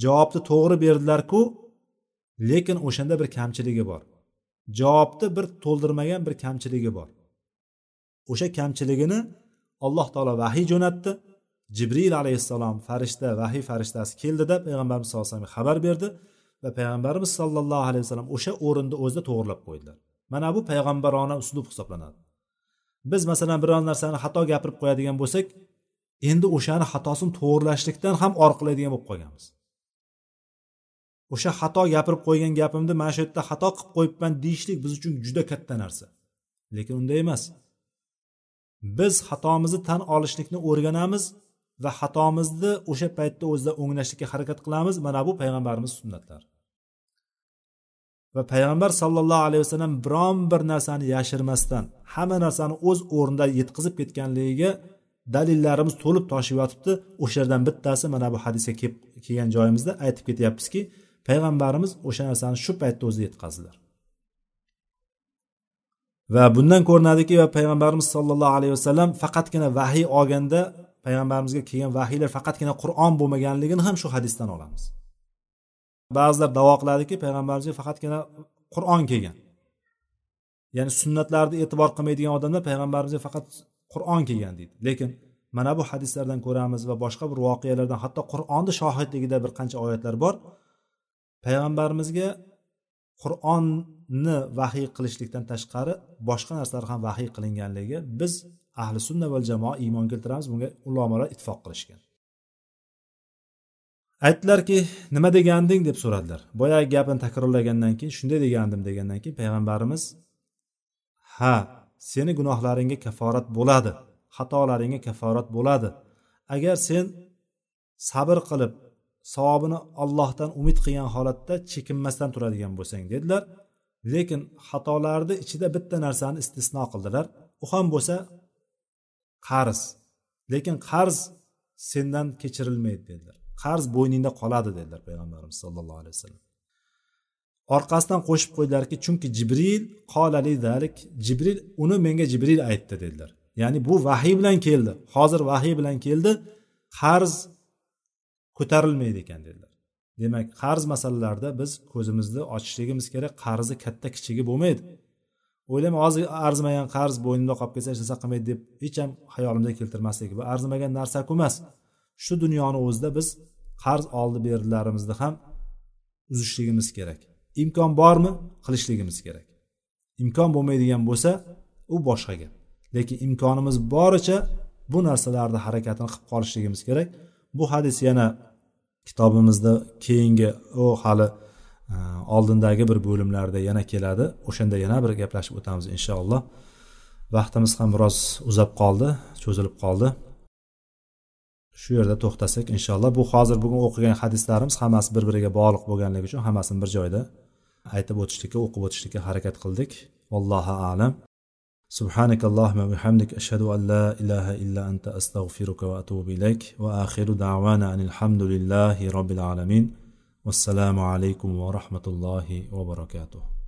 Javobni to'g'ri berdilarku lekin o'shanda bir kamchiligi bor. Javobni bir to'ldirmagan bir kamchiligi bor. O'sha kamchiligini alloh taolo vahiy jo'natdi. Jibril alayhissalom farishta vahiy farishtasi keldi deb payg'ambarimiz sallallohu alayhi vasallamga xabar berdi va payg'ambarimiz sollallohu alayhi vasallam o'sha o'rinni o'zida to'g'irlab qo'ydilar. Mana bu payg'ambarona uslub hisoblanadi. Biz masalan biror narsani xato gapirib qo'yadigan bo'lsak endi o'shani xatosini to'g'irlashlikdan ham or qiladigan bo'lib qolganmiz. O'sha xato gapirib qo'ygan gapimni mana shu yerda xato qilib qo'yibman deyishlik biz uchun juda katta narsa. Lekin unday emas. Biz xatomizni tan olishlikni o'rganamiz va xatomizni o'sha paytda o'zida o'nglashlikka harakat qilamiz. Mana bu payg'ambarimiz sunnatlari va payg'ambar sallallohu alayhi vasallam biron bir narsani yashirmasdan hamma narsani o'z o'rnida yetkazib ketganligiga dalillarimiz to'lib toshib yotibdi. O'sha yerdan bittasi mana bu hadisga kelgan joyimizda aytib ketyapmizki payg'ambarimiz o'sha narsani shu paytda o'zi yetkazdilar. Va bundan ko'rinadiki va payg'ambarimiz sollallohu alayhi vasallam faqatgina vahiy olganda payg'ambarimizga kelgan vahiylar faqatgina qur'on bo'lmaganligini ham shu hadisdan olamiz. Ba'zilar davo qiladiki payg'ambarimizga faqatgina qur'on kelgan. Ya'ni sunnatlarni e'tibor qilmaydigan odamlar payg'ambarimizga faqat qur'on kelgan deydi. Lekin mana bu hadislardan ko'ramiz va boshqa bir voqealardan hatto qur'onni shohidligida bir qancha oyatlar bor. Payg'ambarimizga qur'on ni vahiy qilishlikdan tashqari boshqa narsalar ham vahiy qilinganligi biz ahli sunna va jamoa iymon keltiramiz bunga ulamolar ittifoq qilishgan. Aytdilarki nima deganding deb so'radilar. Boyagi gapini takrorlagandan keyin shunday degandim degandan keyin payg'ambarimiz ha seni gunohlaringga kaforat bo'ladi xatolaringga kaforat bo'ladi. Agar sen sabr qilib savobini ollohdan umid qilgan holatda chekinmasdan turadigan bo'lsang dedilar. Lekin xatolarni ichida bitta narsani istisno qildilar. U ham bo'lsa qarz. Lekin qarz sendan kechirilmaydi dedilar. Qarz bo'yningda qoladi dedilar payg'ambarimiz sollallohu alayhi vasallam. Orqasidan qo'shib qo'ydilarki chunki jibril qolali dalik jibril uni menga jibril aytdi dedilar. Ya'ni bu vahiy bilan keldi. Hozir vahiy bilan keldi. Qarz ko'tarilmaydi ekan dedilar. Demak qarz masalalarida biz ko'zimizni ochishligimiz kerak. Qarzi katta kichigi bo'lmaydi. O'ylayman hozir arzimagan qarz bo'ynimda qolib ketsa hech narsa qilmaydi deb hech ham hayolimizga keltirmaslik bu arzimagan narsaku emas. Shu dunyoni o'zida biz qarz oldi berdilarimizni ham uzishligimiz kerak. Imkon bormi? Qilishligimiz kerak. Imkon bo'lmaydigan bo'lsa u boshqa gap. Lekin imkonimiz boricha bu narsalarni harakatini qilib qolishligimiz kerak. Bu hadis yana kitobimizda keyingi u hali e, oldindagi bir bo'limlarda yana keladi. O'shanda yana bir gaplashib o'tamiz inshaalloh. Vaqtimiz ham biroz uzab qoldi cho'zilib qoldi. Shu yerda to'xtasak inshaalloh. Bu hozir bugun o'qigan hadislarimiz hammasi bir biriga bog'liq bo'lganligi uchun hammasini bir joyda aytib o'tishlikka o'qib o'tishlikka harakat qildik. Allohu alam. سبحانك اللهم وبحمدك أشهد أن لا إله إلا أنت أستغفرك وأتوب إليك. وآخر دعوانا أن الحمد لله رب العالمين. والسلام عليكم ورحمة الله وبركاته.